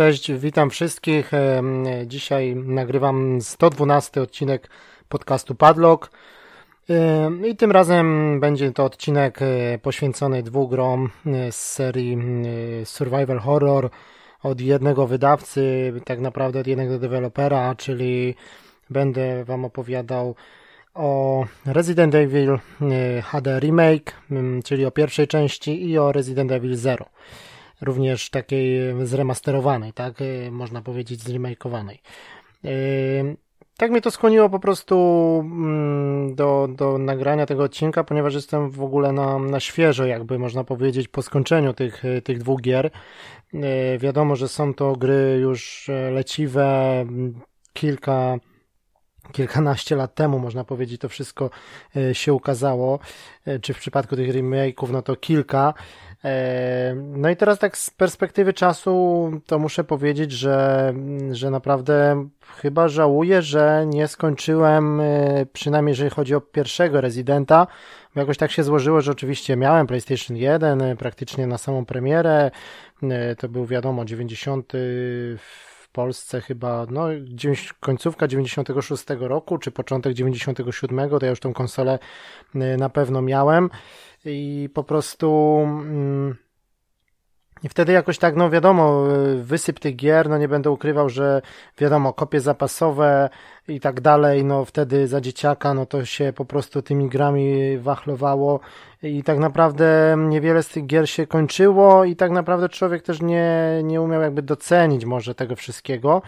Cześć, witam wszystkich. Dzisiaj nagrywam 112 odcinek podcastu Padlock. I tym razem będzie to odcinek e, poświęcony dwóm grom e, z serii e, Survival Horror od jednego wydawcy, tak naprawdę od jednego dewelopera, czyli będę Wam opowiadał o Resident Evil HD Remake, czyli o pierwszej części i o Resident Evil Zero również takiej zremasterowanej, tak, można powiedzieć zremakeowanej. Tak mnie to skłoniło po prostu mm, do, do nagrania tego odcinka, ponieważ jestem w ogóle na, na świeżo, jakby można powiedzieć, po skończeniu tych, tych dwóch gier. Wiadomo, że są to gry już leciwe, kilka kilkanaście lat temu, można powiedzieć, to wszystko się ukazało, czy w przypadku tych remake'ów, no to kilka. E, no i teraz tak z perspektywy czasu to muszę powiedzieć, że, że naprawdę chyba żałuję, że nie skończyłem, e, przynajmniej jeżeli chodzi o pierwszego rezydenta, jakoś tak się złożyło, że oczywiście miałem PlayStation 1 e, praktycznie na samą premierę, to był wiadomo 90 w Polsce chyba, no końcówka 96 roku, czy początek 97, to ja już tą konsolę na pewno miałem i po prostu mm, i wtedy jakoś tak, no wiadomo, wysyp tych gier, no nie będę ukrywał, że wiadomo, kopie zapasowe i tak dalej, no wtedy za dzieciaka, no to się po prostu tymi grami wachlowało i tak naprawdę niewiele z tych gier się kończyło i tak naprawdę człowiek też nie, nie umiał jakby docenić może tego wszystkiego.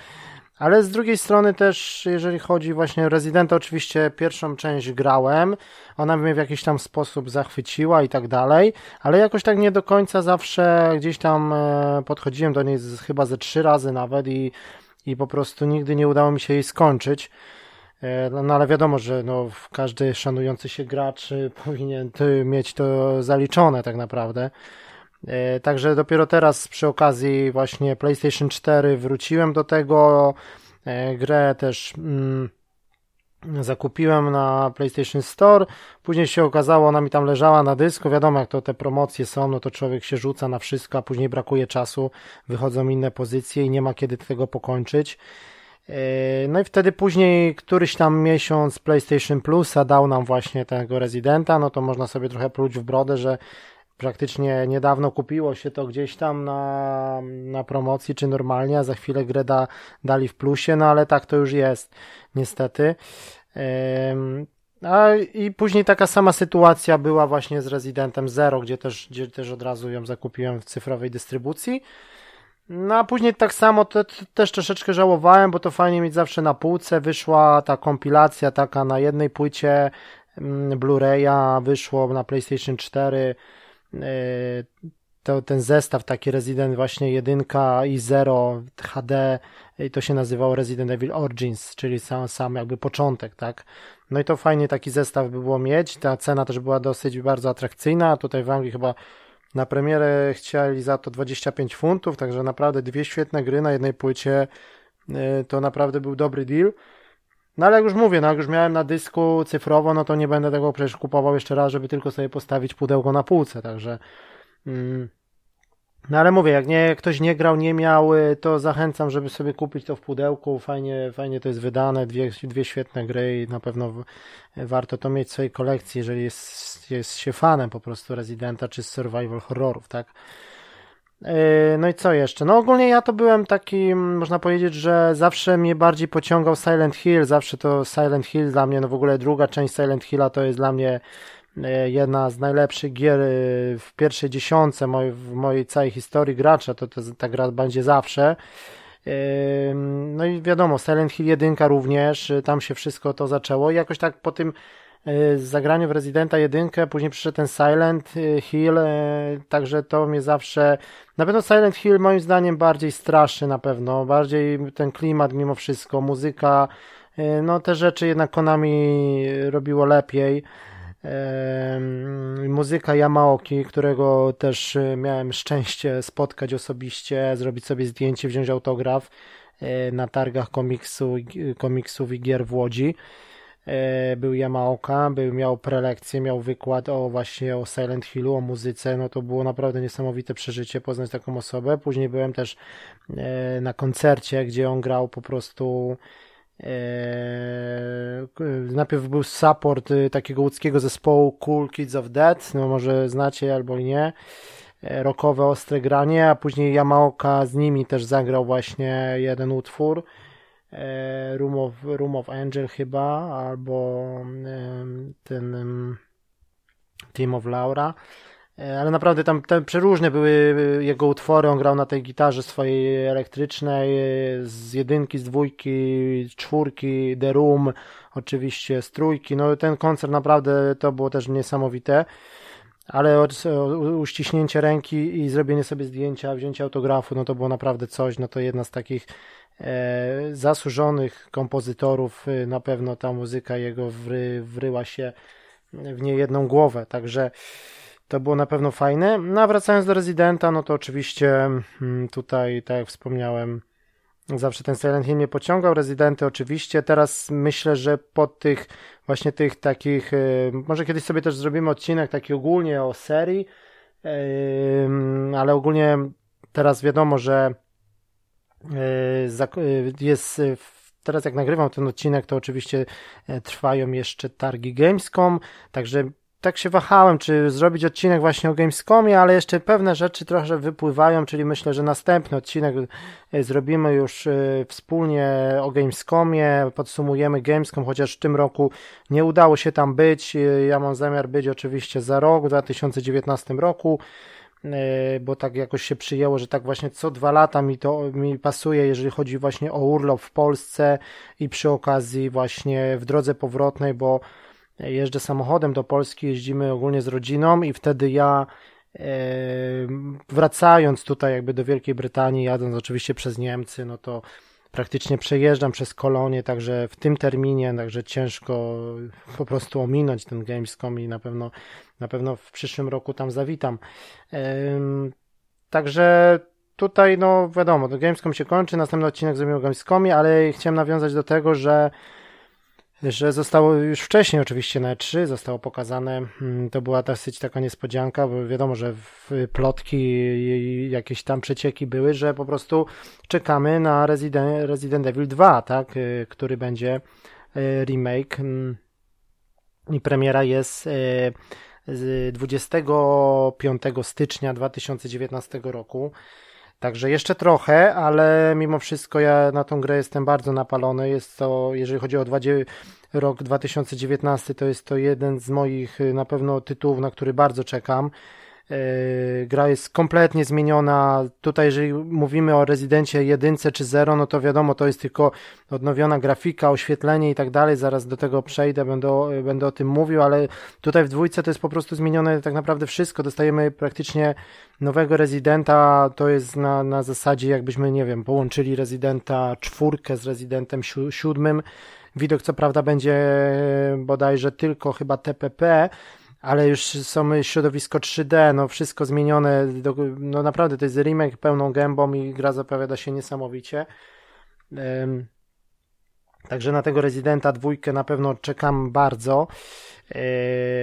Ale z drugiej strony też, jeżeli chodzi właśnie o Residenta, oczywiście pierwszą część grałem, ona mnie w jakiś tam sposób zachwyciła i tak dalej, ale jakoś tak nie do końca zawsze gdzieś tam e, podchodziłem do niej z, chyba ze trzy razy nawet i, i po prostu nigdy nie udało mi się jej skończyć. E, no, no ale wiadomo, że no, każdy szanujący się gracz powinien mieć to zaliczone tak naprawdę. E, także dopiero teraz przy okazji właśnie PlayStation 4 wróciłem do tego. E, grę też mm, zakupiłem na PlayStation Store. Później się okazało, ona mi tam leżała na dysku. Wiadomo, jak to te promocje są, no to człowiek się rzuca na wszystko, a później brakuje czasu, wychodzą inne pozycje i nie ma kiedy tego pokończyć. E, no i wtedy później któryś tam miesiąc PlayStation Plusa dał nam właśnie tego rezydenta, no to można sobie trochę pluć w brodę, że praktycznie niedawno kupiło się to gdzieś tam na, na promocji czy normalnie, a za chwilę grę da, dali w plusie, no ale tak to już jest, niestety. A i później taka sama sytuacja była właśnie z Residentem Zero, gdzie też, gdzie też od razu ją zakupiłem w cyfrowej dystrybucji. No a później tak samo te, te, też troszeczkę żałowałem, bo to fajnie mieć zawsze na półce. Wyszła ta kompilacja taka na jednej płycie mm, Blu-raya, wyszło na PlayStation 4 E, to, ten zestaw taki Resident właśnie 1 i 0 HD i to się nazywało Resident Evil Origins, czyli sam, sam jakby początek, tak? No i to fajnie taki zestaw by było mieć, ta cena też była dosyć bardzo atrakcyjna, tutaj w Anglii chyba na premierę chcieli za to 25 funtów, także naprawdę dwie świetne gry na jednej płycie, e, to naprawdę był dobry deal. No ale jak już mówię, no jak już miałem na dysku cyfrowo, no to nie będę tego przecież kupował jeszcze raz, żeby tylko sobie postawić pudełko na półce, także... Mm, no ale mówię, jak nie, ktoś nie grał, nie miał, y, to zachęcam, żeby sobie kupić to w pudełku. Fajnie, fajnie to jest wydane, dwie, dwie świetne gry i na pewno warto to mieć w swojej kolekcji, jeżeli jest, jest się fanem po prostu Residenta czy survival horrorów, tak? Yy, no i co jeszcze? No ogólnie ja to byłem taki, można powiedzieć, że zawsze mnie bardziej pociągał Silent Hill, zawsze to Silent Hill dla mnie, no w ogóle druga część Silent Hilla to jest dla mnie yy, jedna z najlepszych gier yy, w pierwszej dziesiątce moj, w mojej całej historii gracza, to, to ta gra będzie zawsze. No i wiadomo, Silent Hill 1 również, tam się wszystko to zaczęło i jakoś tak po tym z zagraniu w Residenta 1, później przyszedł ten Silent Hill, także to mnie zawsze, na pewno Silent Hill moim zdaniem bardziej straszy na pewno, bardziej ten klimat mimo wszystko, muzyka, no te rzeczy jednak Konami robiło lepiej. Muzyka Yamaoki, którego też miałem szczęście spotkać osobiście, zrobić sobie zdjęcie, wziąć autograf na targach komiksu, komiksów i gier w Łodzi. E, był Yamaoka, był, miał prelekcję, miał wykład o właśnie o Silent Hillu, o muzyce, no to było naprawdę niesamowite przeżycie poznać taką osobę. Później byłem też e, na koncercie, gdzie on grał po prostu najpierw był support takiego łódzkiego zespołu Cool Kids of Death, no może znacie albo nie rockowe, ostre granie, a później Yamaoka z nimi też zagrał właśnie jeden utwór. E, Room of, Room of Angel chyba, albo ten Team of Laura. E, ale naprawdę tam, tam przeróżne były jego utwory. On grał na tej gitarze swojej elektrycznej, e, z jedynki, z dwójki, czwórki, The Room, oczywiście z trójki. No ten koncert naprawdę to było też niesamowite ale uściśnięcie ręki i zrobienie sobie zdjęcia, wzięcie autografu, no to było naprawdę coś, no to jedna z takich e, zasłużonych kompozytorów, e, na pewno ta muzyka jego wry, wryła się w niejedną głowę, także to było na pewno fajne. No a wracając do Rezydenta, no to oczywiście mm, tutaj, tak jak wspomniałem, Zawsze ten Silent Hill mnie pociągał, Rezydenty oczywiście. Teraz myślę, że po tych właśnie tych takich, y, może kiedyś sobie też zrobimy odcinek taki ogólnie o serii, ale ogólnie teraz wiadomo, że y, y, jest teraz jak nagrywam ten odcinek, to oczywiście e, trwają jeszcze targi Gamescom, także tak się wahałem, czy zrobić odcinek właśnie o Gamescomie, ale jeszcze pewne rzeczy trochę wypływają, czyli myślę, że następny odcinek e, zrobimy już e, wspólnie o Gamescomie, podsumujemy Gamescom, chociaż w tym roku nie udało się tam być. E, ja mam zamiar być oczywiście za rok, w 2019 roku bo tak jakoś się przyjęło, że tak właśnie co dwa lata mi to mi pasuje, jeżeli chodzi właśnie o urlop w Polsce i przy okazji właśnie w drodze powrotnej, bo jeżdżę samochodem do Polski, jeździmy ogólnie z rodziną i wtedy ja e, wracając tutaj jakby do Wielkiej Brytanii, jadąc oczywiście przez Niemcy, no to praktycznie przejeżdżam przez kolonie, także w tym terminie, także ciężko po prostu ominąć ten Gamescom i na pewno, na pewno w przyszłym roku tam zawitam. Także tutaj, no wiadomo, Gamescom się kończy, następny odcinek zrobimy o Gamescomie, ale chciałem nawiązać do tego, że że zostało już wcześniej oczywiście na E3 zostało pokazane, mm, to była dosyć taka niespodzianka, bo wiadomo, że plotki i jakieś tam przecieki były, że po prostu czekamy na Resident, Resident Evil 2, tak, y, który będzie y, remake mm, i premiera jest 25 y, stycznia 2019 roku. Także jeszcze trochę, ale mimo wszystko ja na tą grę jestem bardzo napalony. Jest to, jeżeli chodzi o rok 2019, to jest to jeden z moich y, na pewno tytułów, na który bardzo czekam. E, gra jest kompletnie zmieniona. Tutaj, jeżeli mówimy o rezydencie jedynce czy zero, no to wiadomo, to jest tylko odnowiona grafika, oświetlenie i tak dalej. Zaraz do tego przejdę, będę, będę o tym mówił, ale tutaj w dwójce to jest po prostu zmienione tak naprawdę wszystko. Dostajemy praktycznie nowego rezydenta. To jest na, na zasadzie, jakbyśmy, nie wiem, połączyli rezydenta czwórkę z rezydentem si siódmym. Widok co prawda będzie bodajże tylko chyba TPP, ale już są środowisko 3D, no wszystko zmienione, no naprawdę to jest remake pełną gębą i gra zapowiada się niesamowicie. Także na tego Residenta dwójkę na pewno czekam bardzo. E,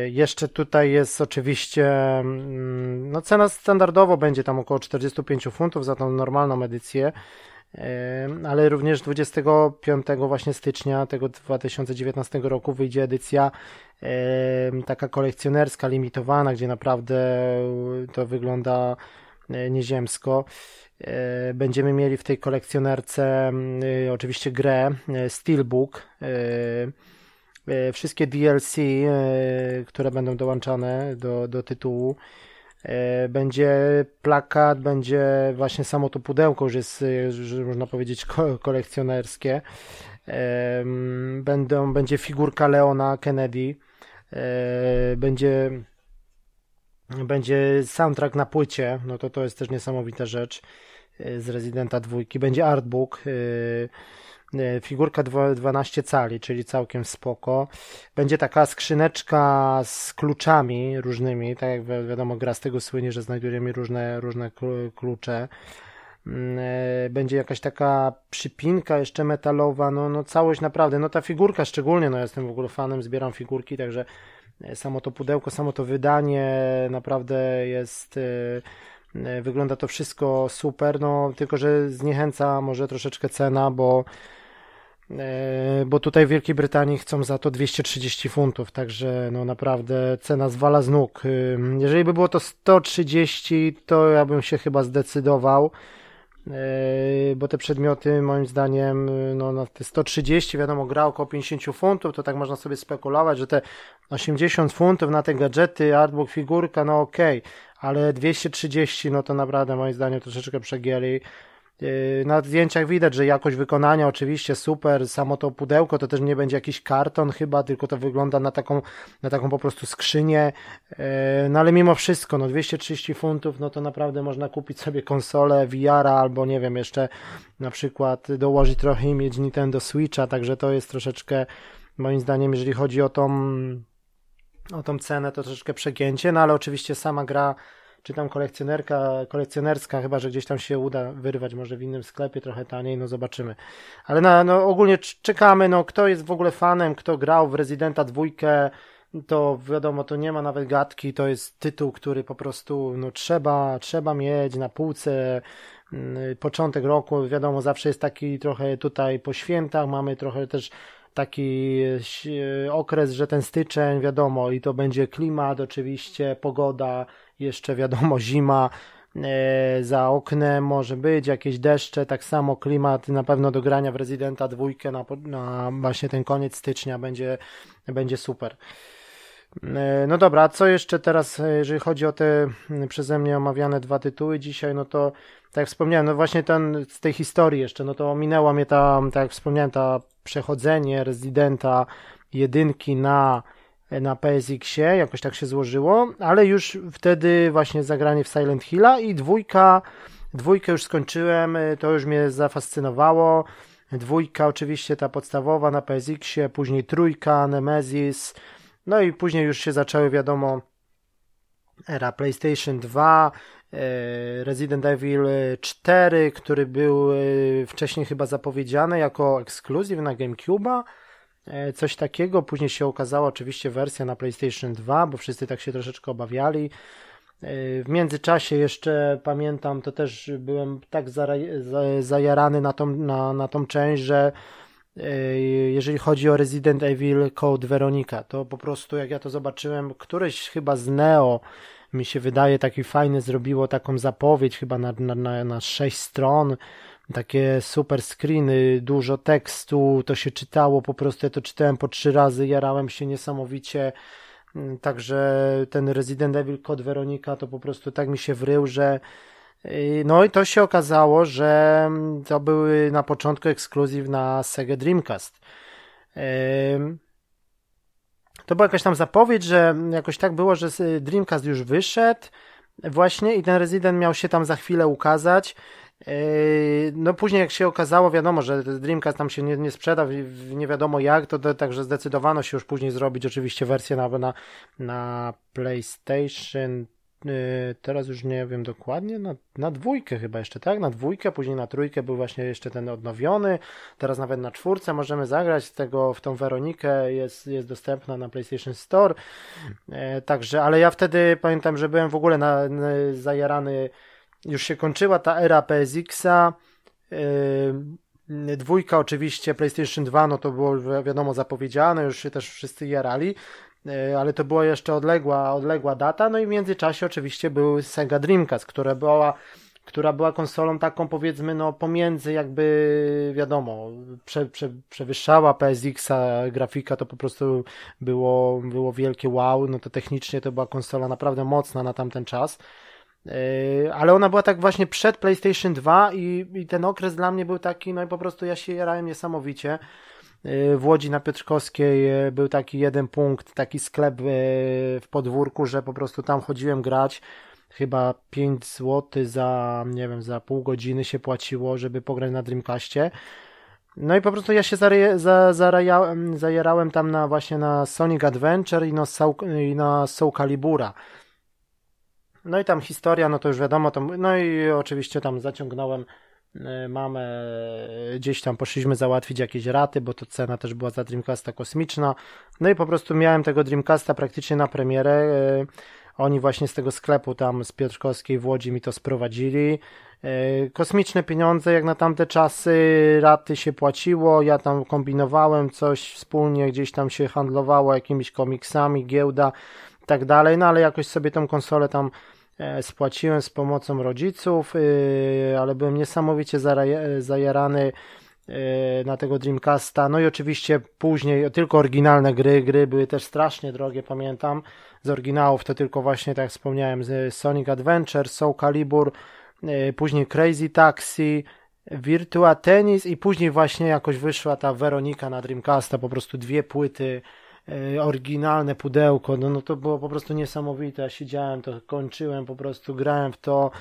jeszcze tutaj jest oczywiście, mm, no cena standardowo będzie tam około 45 funtów za tą normalną edycję ale również 25 właśnie stycznia tego 2019 roku wyjdzie edycja taka kolekcjonerska, limitowana, gdzie naprawdę to wygląda e, nieziemsko. E, będziemy mieli w tej kolekcjonerce e, oczywiście grę Steelbook, wszystkie DLC, które będą dołączane do, do tytułu E, będzie plakat, będzie właśnie samo to pudełko, już jest, już można powiedzieć, kolekcjonerskie. E, będą, będzie figurka Leona Kennedy. E, będzie będzie soundtrack na płycie, no to to jest też niesamowita rzecz z Residenta dwójki. Będzie artbook. E, figurka 12 cali, czyli całkiem spoko. Będzie taka skrzyneczka z kluczami różnymi, tak jak wiadomo gra z tego słynie, że znajdujemy różne, różne klucze. mm, e, będzie jakaś taka przypinka jeszcze metalowa, no, no całość naprawdę, no ta figurka szczególnie, no jestem w ogóle fanem, zbieram figurki, także samo to pudełko, samo to wydanie naprawdę jest wygląda to wszystko super, no tylko, że zniechęca może troszeczkę cena, bo bo tutaj w Wielkiej Brytanii chcą za to 230 funtów, także no naprawdę cena zwala z nóg. E, jeżeli by było to 130, to ja bym się chyba zdecydował, e, bo te przedmioty moim zdaniem no na te 130 wiadomo gra około 50 funtów, to tak można sobie spekulować, że te 80 funtów na te gadżety, artbook, figurka, no okej, okay, ale 230 no to naprawdę moim zdaniem troszeczkę przegięli. Yy, na zdjęciach widać, że jakość wykonania oczywiście super, samo to pudełko to też nie będzie jakiś karton chyba, tylko to wygląda na taką, na taką po prostu skrzynię, yy, no ale mimo wszystko, no 230 funtów, no to naprawdę można kupić sobie konsolę VR-a albo nie wiem, jeszcze na przykład dołożyć trochę i mieć Nintendo Switcha, także to jest troszeczkę moim zdaniem, jeżeli chodzi o tą, o tą cenę, to troszeczkę przegięcie, no ale oczywiście sama gra czy tam kolekcjonerka, kolekcjonerska, chyba że gdzieś tam się uda wyrwać, może w innym sklepie trochę taniej, no zobaczymy. Ale na, no ogólnie czekamy, no kto jest w ogóle fanem, kto grał w Residenta dwójkę, to wiadomo, to nie ma nawet gadki, to jest tytuł, który po prostu no trzeba, trzeba mieć na półce, mm, początek roku, wiadomo, zawsze jest taki trochę tutaj po świętach, mamy trochę też taki okres, że ten styczeń, wiadomo, i to będzie klimat, oczywiście, pogoda, jeszcze wiadomo zima e, za oknem może być, jakieś deszcze, tak samo klimat na pewno do grania w Residenta dwójkę na, na właśnie ten koniec stycznia będzie, będzie super. E, no dobra, co jeszcze teraz, e, jeżeli chodzi o te przeze mnie omawiane dwa tytuły dzisiaj, no to tak jak wspomniałem, no właśnie ten, z tej historii jeszcze, no to minęła mnie ta, tak jak wspomniałem, ta przechodzenie Residenta jedynki na na PSX-ie, jakoś tak się złożyło, ale już wtedy właśnie zagranie w Silent Hilla i dwójka, dwójkę już skończyłem, to już mnie zafascynowało. Dwójka oczywiście ta podstawowa na PSX-ie, później trójka, Nemesis, no i później już się zaczęły wiadomo era PlayStation 2, y, Resident Evil 4, który był y, wcześniej chyba zapowiedziany jako ekskluzyw na GameCube'a, E, coś takiego. Później się okazała oczywiście wersja na PlayStation 2, bo wszyscy tak się troszeczkę obawiali. E, w międzyczasie jeszcze pamiętam, to też byłem tak zajarany na tą, na, na tą część, że e, jeżeli chodzi o Resident Evil Code Veronica, to po prostu jak ja to zobaczyłem, któreś chyba z Neo mi się wydaje taki fajny zrobiło taką zapowiedź chyba na, na, na, na 6 stron takie super screeny, dużo tekstu, to się czytało, po prostu ja to czytałem po trzy razy, jarałem się niesamowicie, mm, także ten Resident Evil Code Veronica to po prostu tak mi się wrył, że y, no i to się okazało, że mm, to były na początku ekskluzyw na Sega Dreamcast. To była jakaś tam zapowiedź, że jakoś tak było, że Dreamcast już wyszedł właśnie i ten Resident miał się tam za chwilę ukazać no później jak się okazało, wiadomo, że Dreamcast tam się nie, nie sprzeda w, nie wiadomo jak, to, to także zdecydowano się już później zrobić oczywiście wersję na, na, na PlayStation. Yy, teraz już nie wiem dokładnie, na, na dwójkę chyba jeszcze, tak? Na dwójkę, później na trójkę był właśnie jeszcze ten odnowiony, teraz nawet na czwórce możemy zagrać tego, w tą Weronikę, jest, jest dostępna na PlayStation Store, yy, także, ale ja wtedy pamiętam, że byłem w ogóle na, na zajarany już się kończyła ta era PSX-a. Yy, dwójka oczywiście, PlayStation 2, no to było wiadomo zapowiedziane, już się też wszyscy jarali, yy, ale to była jeszcze odległa, odległa data, no i w międzyczasie oczywiście był Sega Dreamcast, która była która była konsolą taką powiedzmy no pomiędzy jakby wiadomo prze, prze, przewyższała PSX-a grafika to po prostu było, było wielkie wow, no to technicznie to była konsola naprawdę mocna na tamten czas ale ona była tak właśnie przed PlayStation 2 i, i ten okres dla mnie był taki, no i po prostu ja się jarałem niesamowicie. Yy, w Łodzi na Piotrkowskiej yy, był taki jeden punkt, taki sklep w podwórku, że po prostu tam chodziłem grać. Chyba 5 zł za, nie wiem, za pół godziny się płaciło, żeby pograć na Dreamcastie. No i po prostu ja się zajerałem tam na właśnie na Sonic Adventure i na Soul, i na Soul Calibura. No i tam historia, no to już wiadomo, to, no i oczywiście tam zaciągnąłem mamę, gdzieś tam poszliśmy załatwić jakieś raty, bo to cena też była za Dreamcasta kosmiczna. No i po prostu miałem tego Dreamcasta praktycznie na premierę. Oni właśnie z tego sklepu tam z Piotrkowskiej w Łodzi mi to sprowadzili. Kosmiczne pieniądze, jak na tamte czasy, raty się płaciło, ja tam kombinowałem coś wspólnie, gdzieś tam się handlowało jakimiś komiksami, giełda i tak dalej, no ale jakoś sobie tą konsolę tam spłaciłem z pomocą rodziców, e, ale byłem niesamowicie zajarany na tego Dreamcasta. No i oczywiście później tylko oryginalne gry, gry były też strasznie drogie, pamiętam. Z oryginałów to tylko właśnie, tak jak wspomniałem, Sonic Adventure, Soul Calibur, E, później Crazy Taxi, Virtua Tennis i później właśnie jakoś wyszła ta Weronika na Dreamcasta, po prostu dwie płyty, e, oryginalne pudełko, no, no to było po prostu niesamowite, ja siedziałem, to kończyłem, po prostu grałem w to,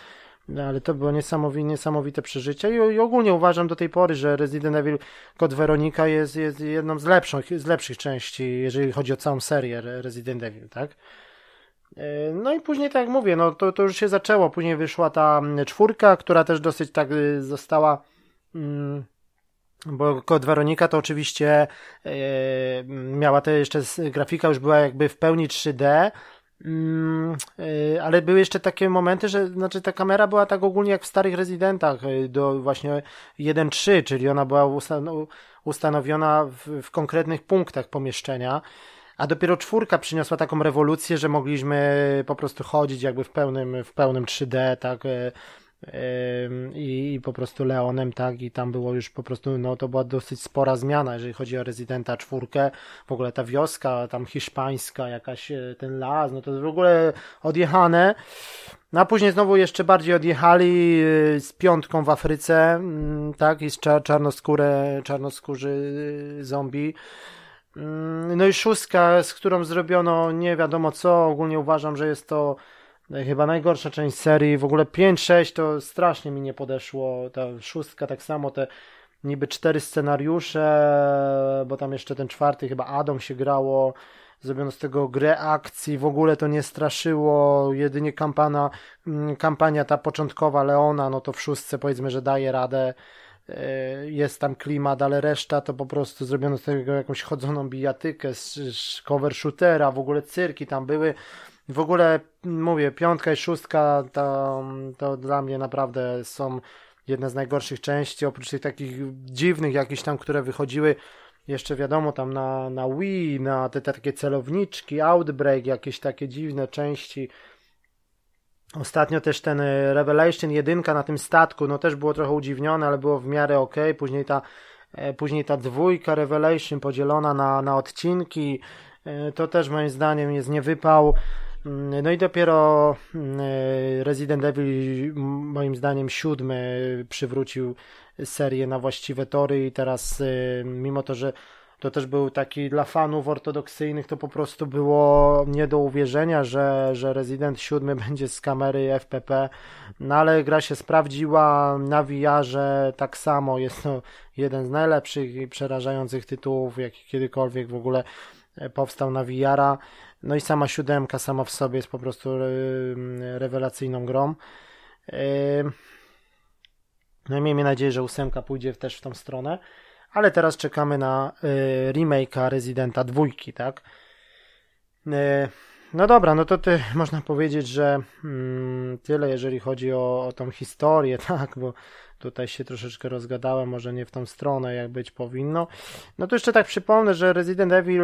no, ale to było niesamowite, niesamowite przeżycie I, i ogólnie uważam do tej pory, że Resident Evil Kod Weronika jest, jest jedną z lepszych, z lepszych części, jeżeli chodzi o całą serię Resident Evil, tak? E, no i później, tak jak mówię, no to, to już się zaczęło. Później wyszła ta mm, czwórka, która też dosyć tak y, została. Mm, bo kod Weronika to oczywiście e, miała te jeszcze grafika już była jakby w pełni 3D. Mm, e, ale były jeszcze takie momenty, że znaczy ta kamera była tak ogólnie jak w starych rezydentach do właśnie 1.3, czyli ona była ustanowiona w, w konkretnych punktach pomieszczenia. A dopiero czwórka przyniosła taką rewolucję, że mogliśmy po prostu chodzić jakby w pełnym, w pełnym 3D, tak, e, i, i, po prostu Leonem, tak, i tam było już po prostu, no to była dosyć spora zmiana, jeżeli chodzi o Rezydenta czwórkę, w ogóle ta wioska tam hiszpańska, jakaś e, ten las, no to w ogóle odjechane, no a później znowu jeszcze bardziej odjechali e, z piątką w Afryce, mm, tak, i z czarnoskóre, czarnoskórzy zombie, Mm, no i szóstka, z którą zrobiono nie wiadomo co. Ogólnie uważam, że jest to chyba najgorsza część serii. W ogóle 5-6 to strasznie mi nie podeszło. Ta szóstka tak samo, te niby cztery scenariusze, bo tam jeszcze ten czwarty chyba Adam się grało. Zrobiono z tego grę akcji, w ogóle to nie straszyło, jedynie kampana, mm, kampania ta początkowa Leona, no to w szóstce powiedzmy, że daje radę E, jest tam klimat, ale reszta to po prostu zrobiono z tego jakąś chodzoną bijatykę, z cover shootera, w ogóle cyrki tam były. W ogóle mówię, piątka i szóstka to, to dla mnie naprawdę są jedne z najgorszych części, oprócz tych takich dziwnych jakichś tam, które wychodziły jeszcze wiadomo tam na, na Wii, na te, te takie celowniczki, Outbreak, jakieś takie dziwne części, Ostatnio też ten e, Revelation 1 na tym statku, no też było trochę udziwnione, ale było w miarę ok. Później ta, e, później ta dwójka Revelation podzielona na, na odcinki, e, to też moim zdaniem jest niewypał. Mm, no i dopiero mm, Resident Evil moim zdaniem siódmy przywrócił serię na właściwe tory i teraz mimo to, że to też był taki dla fanów ortodoksyjnych, to po prostu było nie do uwierzenia, że, że Resident 7 będzie z kamery FPP, no ale gra się sprawdziła na VR-ze tak samo, jest to jeden z najlepszych i przerażających tytułów, jaki kiedykolwiek w ogóle e, powstał na VR-a. No i sama siódemka sama w sobie jest po prostu e, rewelacyjną grą. E, no i miejmy nadzieję, że ósemka pójdzie też w tą stronę ale teraz czekamy na y, remake'a Residenta dwójki, tak? No dobra, no to ty, można powiedzieć, że mm, tyle, jeżeli chodzi o, o tą historię, tak, bo tutaj się troszeczkę rozgadałem, może nie w tą stronę, jak być powinno. No to jeszcze tak przypomnę, że Resident Evil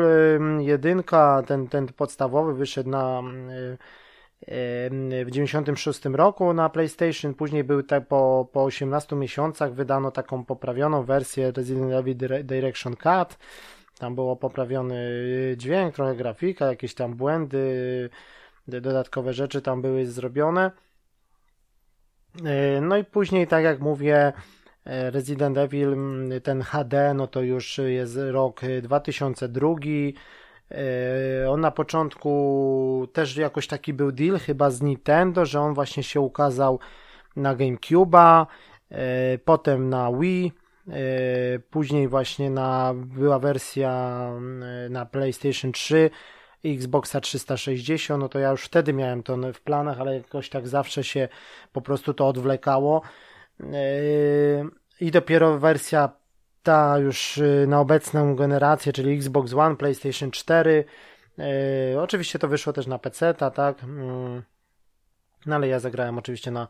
1, ten, ten podstawowy, wyszedł na y, w 96 roku na PlayStation, później był tak po, po 18 miesiącach wydano taką poprawioną wersję Resident Evil Direction Cut. Tam było poprawiony dźwięk, trochę grafika, jakieś tam błędy, dodatkowe rzeczy tam były zrobione. E, no i później, tak jak mówię, e, Resident Evil, ten HD, no to już jest rok 2002 E, on na początku też jakoś taki był deal chyba z Nintendo, że on właśnie się ukazał na GameCube'a, potem na Wii, później właśnie na, była wersja na PlayStation 3 Xboxa 360, no to ja już wtedy miałem to w planach, ale jakoś tak zawsze się po prostu to odwlekało. Yy, I dopiero wersja ta już yy, na obecną generację, czyli Xbox One, PlayStation 4. Yy, oczywiście to wyszło też na PC, tak. No ale ja zagrałem oczywiście na,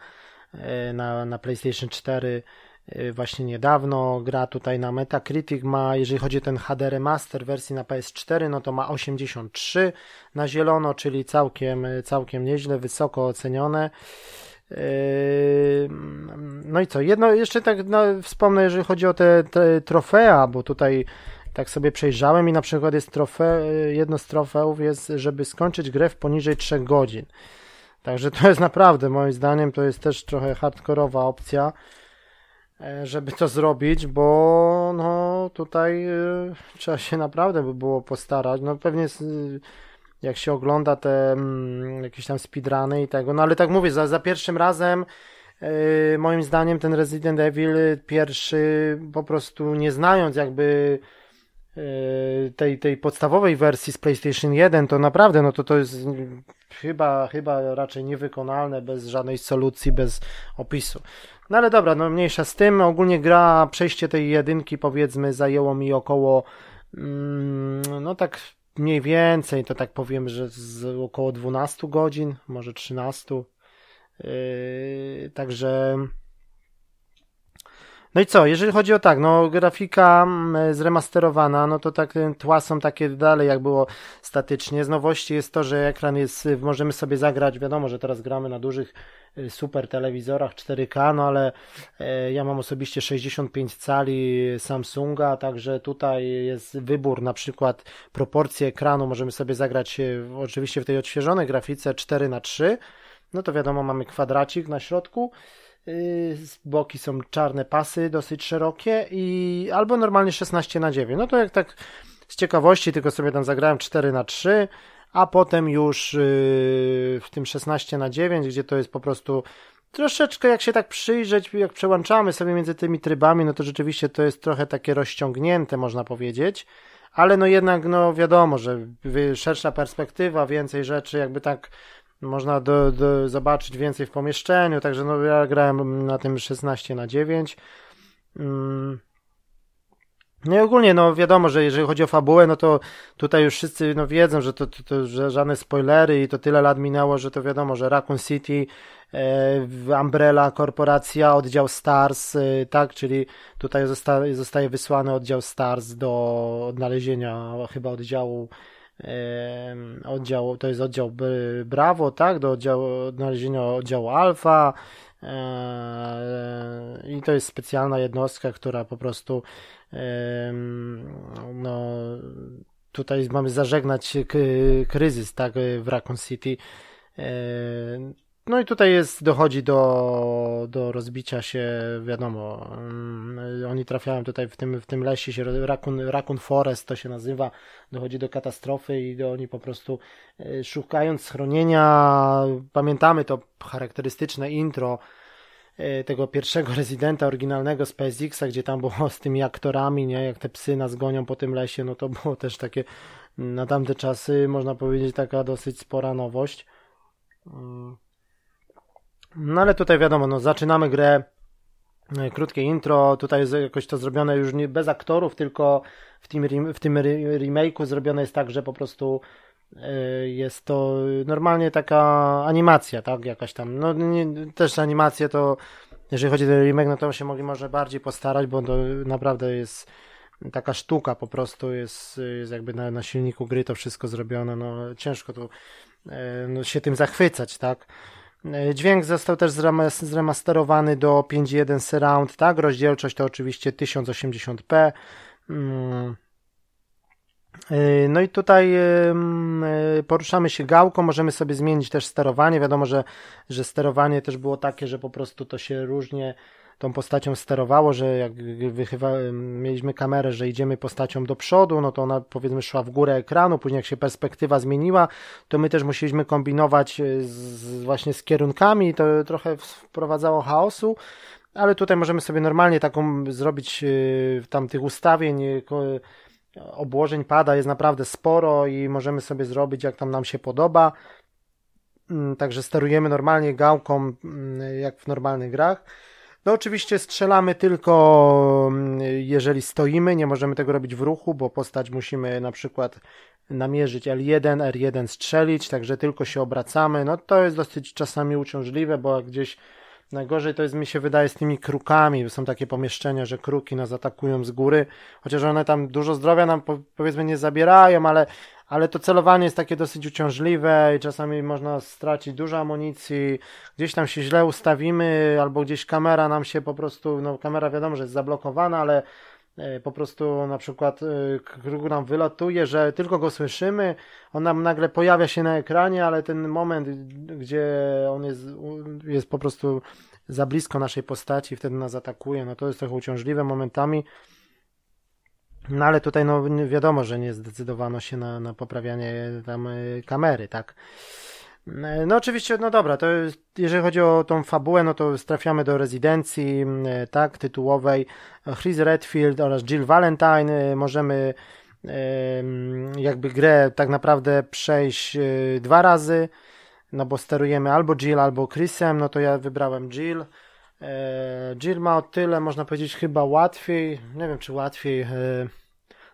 na, na PlayStation 4 Y, właśnie niedawno. Gra tutaj na Metacritic ma, jeżeli chodzi o ten HD remaster wersji na PS4, no to ma 83 na zielono, czyli całkiem, całkiem nieźle, wysoko ocenione. Y, no i co? Jedno jeszcze tak no, wspomnę, jeżeli chodzi o te, te trofea, bo tutaj tak sobie przejrzałem i na przykład jest trofe, jedno z trofeów jest, żeby skończyć grę w poniżej 3 godzin. Także to jest naprawdę, moim zdaniem, to jest też trochę hardkorowa opcja. E, żeby to zrobić, bo no tutaj y, trzeba się naprawdę by było postarać. No pewnie y, jak się ogląda te mm, jakieś tam speedruny i tego, no ale tak mówię, za, za pierwszym razem moim zdaniem ten Resident Evil pierwszy po prostu nie znając jakby tej, tej podstawowej wersji z PlayStation 1, to naprawdę, no to to jest chyba, chyba raczej niewykonalne bez żadnej solucji, bez opisu. No ale dobra, no mniejsza z tym. Ogólnie gra, przejście tej jedynki powiedzmy zajęło mi około mm, no tak mniej więcej, to tak powiem, że z około 12 godzin, może 13. Yy, także no i co, jeżeli chodzi o tak, no grafika mm, zremasterowana, no to tak tła są takie dalej jak było statycznie. Z nowości jest to, że ekran jest, możemy sobie zagrać, wiadomo, że teraz gramy na dużych y, super telewizorach 4K, no ale e, ja mam osobiście 65 cali Samsunga, także tutaj jest wybór, na przykład proporcje ekranu, możemy sobie zagrać oczywiście w tej odświeżonej grafice 4 na 3 no to wiadomo, mamy kwadracik na środku, Y, boki są czarne pasy, dosyć szerokie i albo normalnie 16 na 9. No to jak tak z ciekawości tylko sobie tam zagrałem 4 na 3, a potem już y, w tym 16 na 9, gdzie to jest po prostu troszeczkę jak się tak przyjrzeć, jak przełączamy sobie między tymi trybami, no to rzeczywiście to jest trochę takie rozciągnięte, można powiedzieć. Ale no jednak, no wiadomo, że szersza perspektywa, więcej rzeczy, jakby tak można do, do zobaczyć więcej w pomieszczeniu, także no ja grałem na tym 16 na 9. Mm. No i ogólnie, no wiadomo, że jeżeli chodzi o fabułę, no to tutaj już wszyscy no, wiedzą, że to, to, to że żadne spoilery i to tyle lat minęło, że to wiadomo, że Raccoon City, e, Umbrella, korporacja, oddział Stars, e, tak, czyli tutaj zostaje, zostaje wysłany oddział Stars do odnalezienia chyba oddziału oddział, to jest oddział Bravo, tak, do oddziału, odnalezienia oddziału Alfa. I to jest specjalna jednostka, która po prostu no tutaj mamy zażegnać kryzys, tak, w Raccoon City no i tutaj jest, dochodzi do, do rozbicia się, wiadomo, um, oni trafiają tutaj w tym, w tym lesie, się, Raccoon, Raccoon Forest to się nazywa, dochodzi do katastrofy i do, oni po prostu e, szukając schronienia, pamiętamy to charakterystyczne intro e, tego pierwszego rezydenta oryginalnego PSX-a, gdzie tam było z tymi aktorami, nie, jak te psy nas gonią po tym lesie, no to było też takie na tamte czasy, można powiedzieć, taka dosyć spora nowość. Um, no ale tutaj wiadomo, no zaczynamy grę, e, krótkie intro, tutaj jest jakoś to zrobione już nie bez aktorów, tylko w tym, w tym remake'u zrobione jest tak, że po prostu e, jest to normalnie taka animacja, tak, jakaś tam, no nie, też animacje to, jeżeli chodzi o remake, no to się mogli może bardziej postarać, bo to naprawdę jest taka sztuka po prostu, jest, jest jakby na, na silniku gry to wszystko zrobione, no ciężko tu e, no, się tym zachwycać, tak, dźwięk został też zremasterowany do 5.1 surround, tak? Rozdzielczość to oczywiście 1080p. Mm. E, no i tutaj e, poruszamy się gałką, możemy sobie zmienić też sterowanie. Wiadomo, że, że sterowanie też było takie, że po prostu to się różnie tą postacią sterowało, że jak wychywa, mieliśmy kamerę, że idziemy postacią do przodu, no to ona powiedzmy szła w górę ekranu, później jak się perspektywa zmieniła, to my też musieliśmy kombinować e, z, właśnie z kierunkami i to trochę wprowadzało chaosu, ale tutaj możemy sobie normalnie taką zrobić e, tam tych ustawień, obłożeń pada jest naprawdę sporo i możemy sobie zrobić jak tam nam się podoba. Mm, także sterujemy normalnie gałką, mm, jak w normalnych grach. No oczywiście strzelamy tylko mm, jeżeli stoimy, nie możemy tego robić w ruchu, bo postać musimy na przykład namierzyć L1, R1 strzelić, także tylko się obracamy. No to jest dosyć czasami uciążliwe, bo gdzieś Najgorzej to jest, mi się wydaje, z tymi krukami. Są takie pomieszczenia, że kruki nas atakują z góry, chociaż one tam dużo zdrowia nam powiedzmy nie zabierają, ale, ale to celowanie jest takie dosyć uciążliwe i czasami można stracić dużo amunicji. Gdzieś tam się źle ustawimy, albo gdzieś kamera nam się po prostu, no kamera wiadomo, że jest zablokowana, ale E, po prostu na przykład e, kruk nam wylatuje, że tylko go słyszymy, on nam nagle pojawia się na ekranie, ale ten moment, gdzie on jest, jest po prostu za blisko naszej postaci, wtedy nas atakuje, no to jest trochę uciążliwe momentami. No ale tutaj no wiadomo, że nie zdecydowano się na, na poprawianie tam e, kamery, tak. E, no oczywiście, no dobra, to jeżeli chodzi o tą fabułę, no to trafiamy do rezydencji, e, tak, tytułowej Chris Redfield oraz Jill Valentine. E, możemy jakby grę tak naprawdę przejść dwa razy, no bo sterujemy albo Jill, albo Chrisem, no to ja wybrałem Jill. Jill ma o tyle, można powiedzieć, chyba łatwiej, nie wiem czy łatwiej,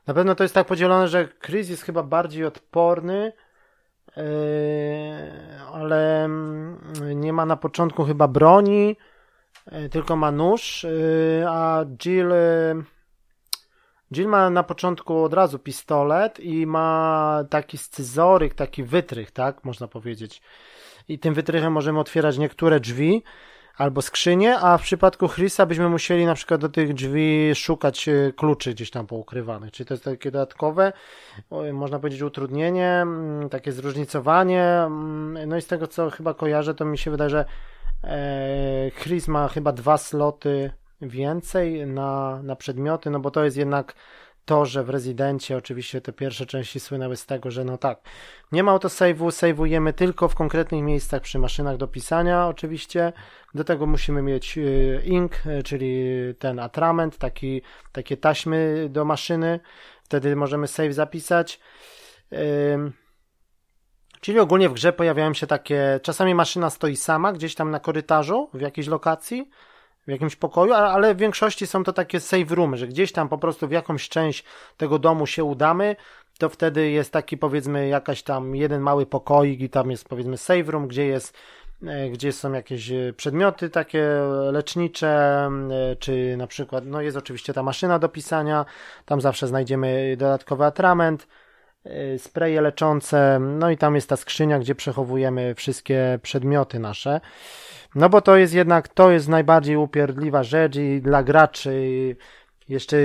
na pewno to jest tak podzielone, że Chris jest chyba bardziej odporny, Yy, ale mm, nie ma na początku chyba broni, tylko ma nóż, a Jill Jill ma na początku od razu pistolet i ma taki scyzoryk, taki wytrych, tak, można powiedzieć. I tym wytrychem możemy otwierać niektóre drzwi, albo skrzynie, a w przypadku Chrisa byśmy musieli na przykład do tych drzwi szukać e, kluczy gdzieś tam poukrywanych. Czyli to jest takie dodatkowe, można powiedzieć utrudnienie, mm, takie zróżnicowanie. Mm, no i z tego co chyba kojarzę, to mi się wydaje, że e, Chris ma chyba dwa sloty więcej na, na przedmioty, no bo to jest jednak to, że w Rezydencie oczywiście te pierwsze części słynęły z tego, że no tak, nie ma autosave'u, save'ujemy tylko w konkretnych miejscach przy maszynach do pisania oczywiście. Do tego musimy mieć y, ink, y, czyli ten atrament, taki, takie taśmy do maszyny. Wtedy możemy save zapisać. Czyli ogólnie w grze pojawiają się takie, czasami maszyna stoi sama gdzieś tam na korytarzu w jakiejś lokacji, w jakimś pokoju, ale w większości są to takie save roomy, że gdzieś tam po prostu w jakąś część tego domu się udamy, to wtedy jest taki powiedzmy jakaś tam jeden mały pokoik i tam jest powiedzmy save room, gdzie jest e, gdzie są jakieś e, przedmioty takie lecznicze, e, czy na przykład, no jest oczywiście ta maszyna do pisania, tam zawsze znajdziemy dodatkowy atrament, spreje leczące, no i tam jest ta skrzynia, gdzie przechowujemy wszystkie przedmioty nasze. No bo to jest jednak, to jest najbardziej upierdliwa rzecz i dla graczy jeszcze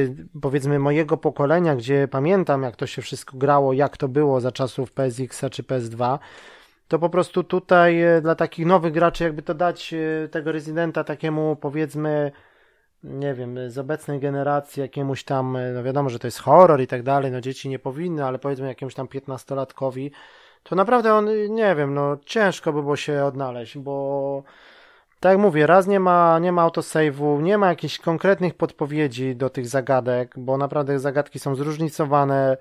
powiedzmy mojego pokolenia, gdzie pamiętam jak to się wszystko grało, jak to było za czasów PSX czy PS2, to po prostu tutaj e, dla takich nowych graczy jakby to dać e, tego rezydenta takiemu powiedzmy nie wiem, z obecnej generacji jakiemuś tam, e, no wiadomo, że to jest horror i tak dalej, no dzieci nie powinny, ale powiedzmy jakiemuś tam piętnastolatkowi, to naprawdę on, nie wiem, no ciężko by było się odnaleźć, bo tak jak mówię, raz nie ma, nie ma autosave'u, nie ma jakichś konkretnych podpowiedzi do tych zagadek, bo naprawdę zagadki są zróżnicowane.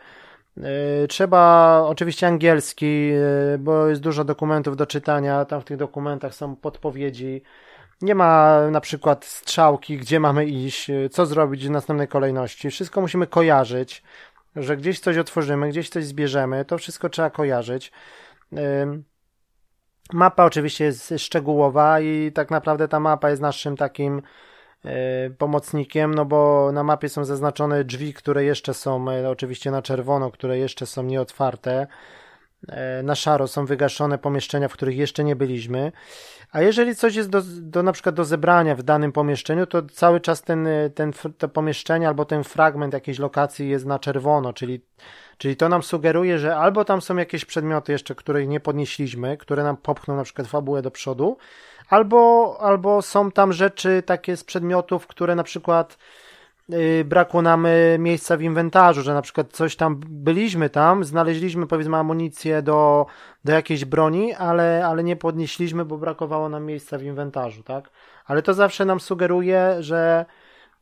Yy, trzeba oczywiście angielski, yy, bo jest dużo dokumentów do czytania, tam w tych dokumentach są podpowiedzi. Nie ma na przykład strzałki, gdzie mamy iść, yy, co zrobić w następnej kolejności. Wszystko musimy kojarzyć, że gdzieś coś otworzymy, gdzieś coś zbierzemy, to wszystko trzeba kojarzyć. Mapa oczywiście jest szczegółowa i tak naprawdę ta mapa jest naszym takim e, pomocnikiem, no bo na mapie są zaznaczone drzwi, które jeszcze są e, oczywiście na czerwono, które jeszcze są nieotwarte. E, na szaro są wygaszone pomieszczenia, w których jeszcze nie byliśmy. A jeżeli coś jest do, do na przykład do zebrania w danym pomieszczeniu, to cały czas ten, ten, to pomieszczenie albo ten fragment jakiejś lokacji jest na czerwono, czyli Czyli to nam sugeruje, że albo tam są jakieś przedmioty jeszcze, których nie podnieśliśmy, które nam popchną na przykład fabułę do przodu, albo, albo są tam rzeczy takie z przedmiotów, które na przykład yy, brakło nam y, miejsca w inwentarzu, że na przykład coś tam byliśmy tam, znaleźliśmy powiedzmy amunicję do, do jakiejś broni, ale, ale nie podnieśliśmy, bo brakowało nam miejsca w inwentarzu, tak? Ale to zawsze nam sugeruje, że,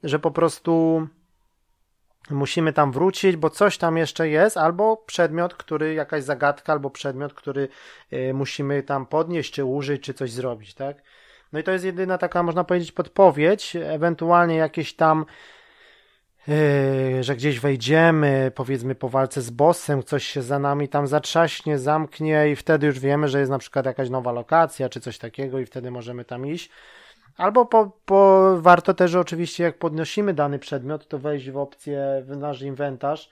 że po prostu musimy tam wrócić, bo coś tam jeszcze jest, albo przedmiot, który, jakaś zagadka, albo przedmiot, który y, musimy tam podnieść, czy użyć, czy coś zrobić, tak? No i to jest jedyna taka, można powiedzieć, podpowiedź, ewentualnie jakieś tam Yy, że gdzieś wejdziemy, powiedzmy po walce z bossem, coś się za nami tam zatrzaśnie, zamknie i wtedy już wiemy, że jest na przykład jakaś nowa lokacja czy coś takiego i wtedy możemy tam iść. Albo po, po, warto też oczywiście jak podnosimy dany przedmiot, to wejść w opcję, w nasz inwentarz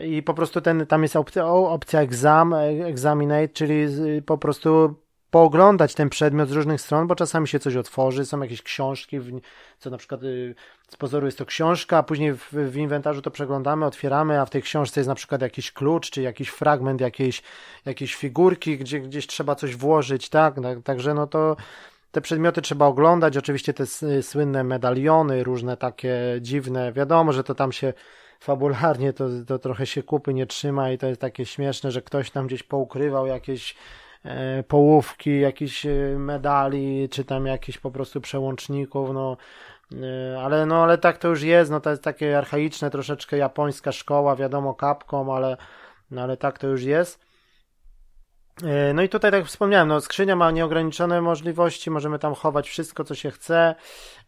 i po prostu ten, tam jest opcja, opcja exam, examinate, czyli po prostu pooglądać ten przedmiot z różnych stron, bo czasami się coś otworzy, są jakieś książki, co na przykład y, z pozoru jest to książka, a później w, w, inwentarzu to przeglądamy, otwieramy, a w tej książce jest na przykład jakiś klucz, czy jakiś fragment jakiejś, jakiejś figurki, gdzie gdzieś trzeba coś włożyć, tak? Także no to te przedmioty trzeba oglądać, oczywiście te słynne medaliony, różne takie dziwne, wiadomo, że to tam się fabularnie to, to trochę się kupy nie trzyma i to jest takie śmieszne, że ktoś tam gdzieś poukrywał jakieś E, połówki jakichś e, medali, czy tam jakichś po prostu przełączników, no e, ale no ale tak to już jest, no to jest takie archaiczne, troszeczkę japońska szkoła, wiadomo kapką, ale, no ale tak to już jest. E, no i tutaj, tak jak wspomniałem, no, skrzynia ma nieograniczone możliwości, możemy tam chować wszystko, co się chce.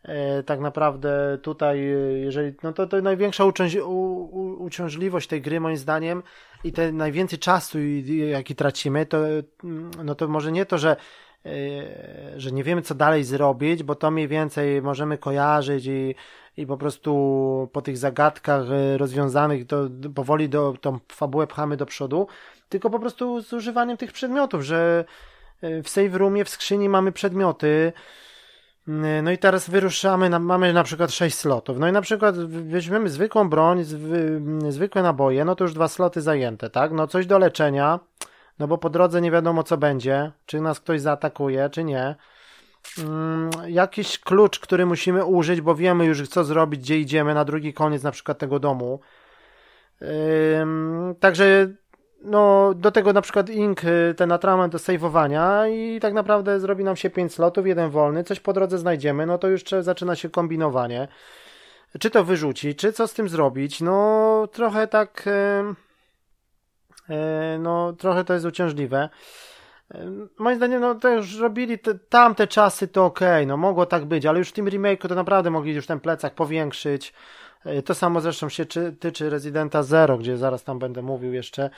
E, tak naprawdę tutaj, e, jeżeli, no to, to największa uciążliwość tej gry, moim zdaniem, i te najwięcej czasu, jaki tracimy, to, no to może nie to, że że nie wiemy, co dalej zrobić, bo to mniej więcej możemy kojarzyć i, i po prostu po tych zagadkach rozwiązanych to powoli do, tą fabułę pchamy do przodu, tylko po prostu z używaniem tych przedmiotów, że e, w save roomie, w skrzyni mamy przedmioty, e, no i teraz wyruszamy, mamy na przykład 6 slotów. No i na przykład weźmiemy zwykłą broń, zwy, zwykłe naboje, no to już dwa sloty zajęte, tak? No coś do leczenia, no bo po drodze nie wiadomo co będzie, czy nas ktoś zaatakuje, czy nie. Hmm, jakiś klucz, który musimy użyć, bo wiemy już co zrobić, gdzie idziemy, na drugi koniec na przykład tego domu. Także no, do tego na przykład ink, y, ten atrament do saveowania i tak naprawdę zrobi nam się 5 slotów, jeden wolny, coś po drodze znajdziemy, no to już zaczyna się kombinowanie. Czy to wyrzucić, czy co z tym zrobić? No, trochę tak, e, no, trochę to jest uciążliwe. Moim zdaniem, no to już robili te, tamte czasy, to ok, no mogło tak być, ale już w tym remake'u to naprawdę mogli już ten plecak powiększyć, E, to samo zresztą się tyczy Residenta Zero, gdzie zaraz tam będę mówił jeszcze,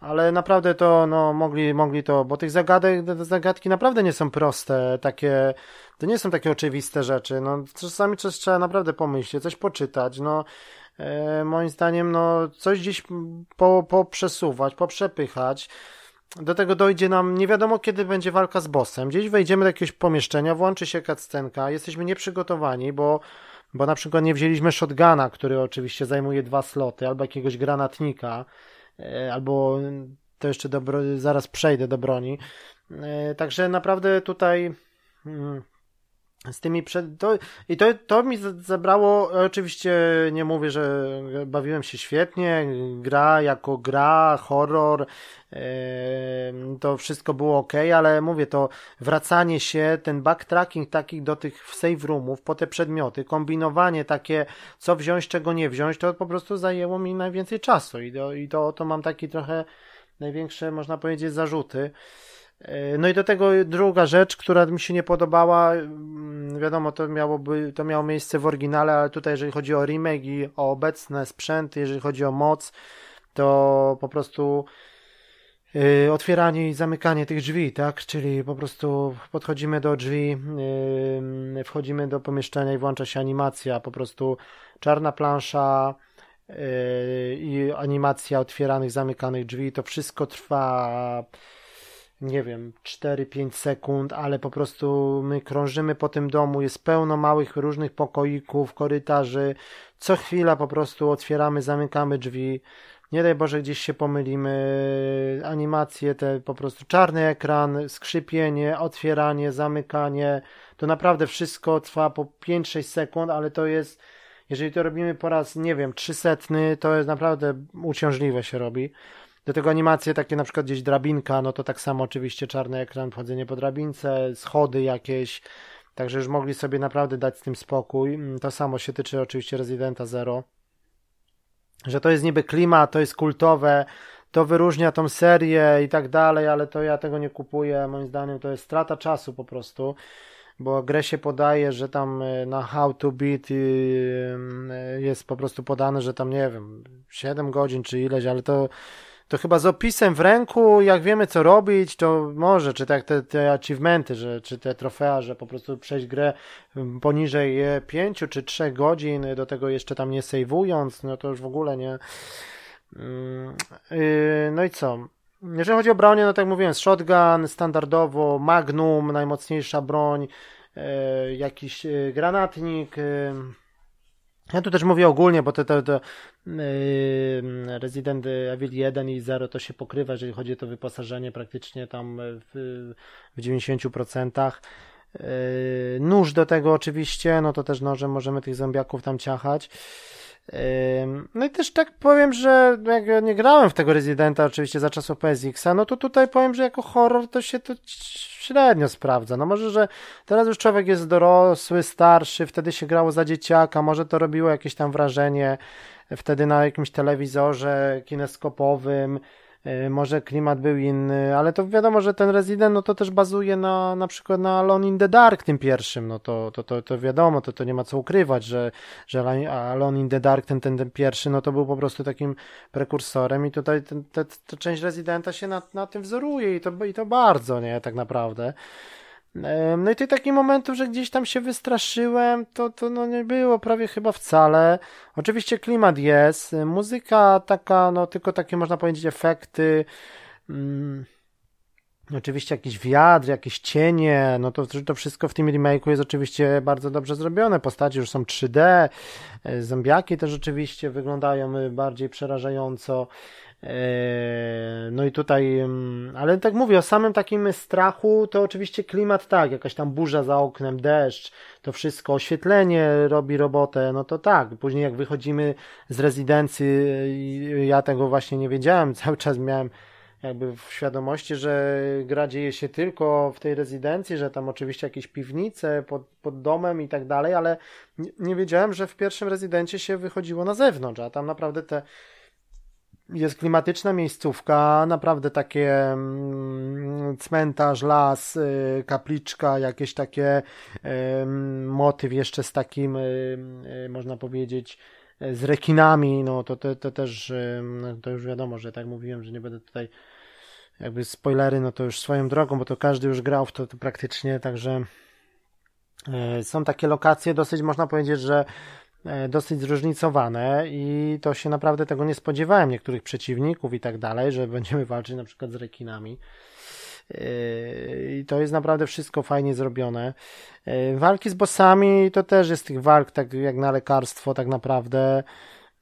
ale naprawdę to no, mogli, mogli to, bo tych zagadek, zagadki naprawdę nie są proste, takie, to nie są takie oczywiste rzeczy. No, czasami coś trzeba naprawdę pomyśleć, coś poczytać. No, e, moim zdaniem, no, coś gdzieś po, poprzesuwać, poprzepychać. Do tego dojdzie nam, nie wiadomo kiedy będzie walka z bossem. Gdzieś wejdziemy do jakiegoś pomieszczenia, włączy się cutscenka, jesteśmy nieprzygotowani, bo bo na przykład nie wzięliśmy shotguna, który oczywiście zajmuje dwa sloty, albo jakiegoś granatnika, e, albo to jeszcze do, zaraz przejdę do broni. E, także naprawdę tutaj mm, z tymi przed... To, I to, to mi zabrało, oczywiście nie mówię, że bawiłem się świetnie, gra jako gra, horror, to wszystko było ok, ale mówię to wracanie się, ten backtracking takich do tych save roomów, po te przedmioty, kombinowanie takie, co wziąć, czego nie wziąć, to po prostu zajęło mi najwięcej czasu i to, i to, to mam taki trochę największe, można powiedzieć, zarzuty. E, no i do tego druga rzecz, która mi się nie podobała, mm, wiadomo, to miałoby, to miało miejsce w oryginale, ale tutaj jeżeli chodzi o remake i o obecne sprzęty, jeżeli chodzi o moc, to po prostu yy, otwieranie i zamykanie tych drzwi, tak? Czyli po prostu podchodzimy do drzwi, yy, wchodzimy do pomieszczenia i włącza się animacja, po prostu czarna plansza, yy, i animacja otwieranych, zamykanych drzwi, to wszystko trwa nie wiem, 4-5 sekund, ale po prostu my krążymy po tym domu, jest pełno małych różnych pokoików, korytarzy, co chwila po prostu otwieramy, zamykamy drzwi, nie daj Boże gdzieś się pomylimy, animacje te po prostu czarny ekran, skrzypienie, otwieranie, zamykanie, to naprawdę wszystko trwa po 5-6 sekund, ale to jest, jeżeli to robimy po raz, nie wiem, 300, to jest naprawdę uciążliwe się robi. Do tego animacje takie na przykład gdzieś drabinka, no to tak samo oczywiście czarny ekran, wchodzenie po drabince, schody jakieś, także już mogli sobie naprawdę dać z tym spokój. Mm, to samo się tyczy oczywiście Residenta Zero. że to jest niby klimat, to jest kultowe, to wyróżnia tą serię i tak dalej, ale to ja tego nie kupuję. Moim zdaniem to jest strata czasu po prostu, bo grę się podaje, że tam e, na How to Beat e, jest po prostu podane, że tam nie wiem, 7 godzin czy ileś, ale to to chyba z opisem w ręku, jak wiemy co robić, to może, czy tak te, te achievementy, że, czy te trofea, że po prostu przejść grę poniżej 5 czy 3 godzin, do tego jeszcze tam nie sejwując, no to już w ogóle nie. Mm, y, no i co? Jeżeli chodzi o bronię, no tak mówiłem, shotgun, standardowo, magnum, najmocniejsza broń, y, jakiś y, granatnik, ja tu też mówię ogólnie, bo to, to yy, Resident Evil 1 i 0 to się pokrywa, jeżeli chodzi o to wyposażenie praktycznie tam w, w 90%. Yy, nóż do tego oczywiście, no to też nożem możemy tych zombiaków tam ciachać. Yy, no i też tak powiem, że jak nie grałem w tego Residenta oczywiście za czasów PSX-a, no to tutaj powiem, że jako horror to się to średnio sprawdza. No może, że teraz już człowiek jest dorosły, starszy, wtedy się grało za dzieciaka, może to robiło jakieś tam wrażenie wtedy na jakimś telewizorze kineskopowym, y, może klimat był inny, ale to wiadomo, że ten Resident, no to też bazuje na, na przykład na Alone in the Dark tym pierwszym, no to, to, to, to wiadomo, to, to nie ma co ukrywać, że, że Alone in the Dark, ten, ten, ten pierwszy, no to był po prostu takim prekursorem i tutaj te, ta część Residenta się na, na tym wzoruje i to, i to bardzo, nie, tak naprawdę. No i tych takich momentów, że gdzieś tam się wystraszyłem, to, to no nie było prawie chyba wcale. Oczywiście klimat jest, muzyka taka, no tylko takie można powiedzieć efekty. Hmm. Oczywiście jakiś wiatr, jakieś cienie, no to, to wszystko w tym remake'u jest oczywiście bardzo dobrze zrobione. Postacie już są 3D, e, zombiaki też oczywiście wyglądają bardziej przerażająco. Eee, no i tutaj, mm, ale tak mówię, o samym takim strachu, to oczywiście klimat tak, jakaś tam burza za oknem, deszcz, to wszystko, oświetlenie robi robotę, no to tak. Później jak wychodzimy z rezydencji, ja tego właśnie nie wiedziałem, cały czas miałem jakby w świadomości, że gra dzieje się tylko w tej rezydencji, że tam oczywiście jakieś piwnice pod, pod domem i tak dalej, ale nie, nie wiedziałem, że w pierwszym rezydencie się wychodziło na zewnątrz, a tam naprawdę te jest klimatyczna miejscówka, naprawdę takie mm, cmentarz, las, y, kapliczka, jakieś takie y, motyw jeszcze z takim, y, można powiedzieć, z rekinami, no to, to, to też, no to już wiadomo, że tak mówiłem, że nie będę tutaj jakby spoilery, no to już swoją drogą, bo to każdy już grał w to, to praktycznie, także są takie lokacje dosyć, można powiedzieć, że dosyć zróżnicowane i to się naprawdę tego nie spodziewałem niektórych przeciwników i tak dalej, że będziemy walczyć na przykład z rekinami. E, I to jest naprawdę wszystko fajnie zrobione. E, walki z bossami to też jest tych walk tak jak na lekarstwo tak naprawdę.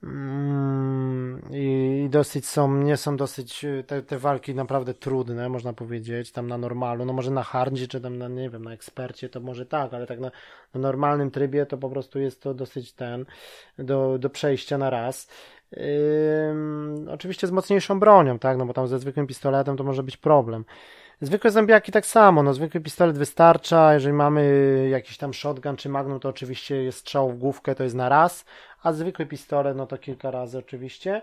Mm, I, dosyć są, nie są dosyć, te, te walki naprawdę trudne, można powiedzieć, tam na normalu, no może na hardzie, czy tam na, nie wiem, na ekspercie to może tak, ale tak na, na normalnym trybie to po prostu jest to dosyć ten, do, do przejścia na raz. Yy, oczywiście z mocniejszą bronią, tak, no bo tam ze zwykłym pistoletem to może być problem. Zwykłe zombiaki tak samo, no zwykły pistolet wystarcza, jeżeli mamy jakiś tam shotgun czy magnum, to oczywiście jest strzał w główkę, to jest na raz, a zwykły pistolet, no to kilka razy oczywiście.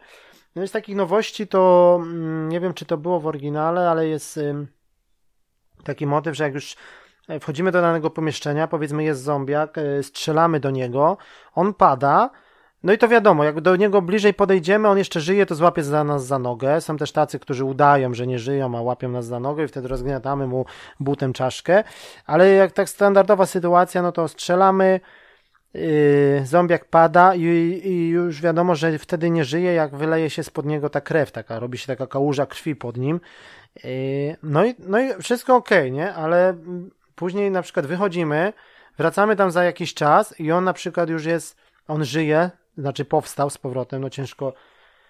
No z takich nowości to, mm, nie wiem czy to było w oryginale, ale jest taki motyw, że jak już e, wchodzimy do danego pomieszczenia, powiedzmy jest zombiak, e, strzelamy do niego, on pada, no i to wiadomo, jak do niego bliżej podejdziemy, on jeszcze żyje, to złapie za nas za nogę. Są też tacy, którzy udają, że nie żyją, a łapią nas za nogę i wtedy rozgniatamy mu butem czaszkę. Ale jak tak standardowa sytuacja, no to strzelamy, yy, zombiak pada i, i, już wiadomo, że wtedy nie żyje, jak wyleje się spod niego ta krew, taka, robi się taka kałuża krwi pod nim. Yy, no, i, no i wszystko ok, nie? Ale później na przykład wychodzimy, wracamy tam za jakiś czas i on na przykład już jest, on żyje, znaczy powstał z powrotem, no ciężko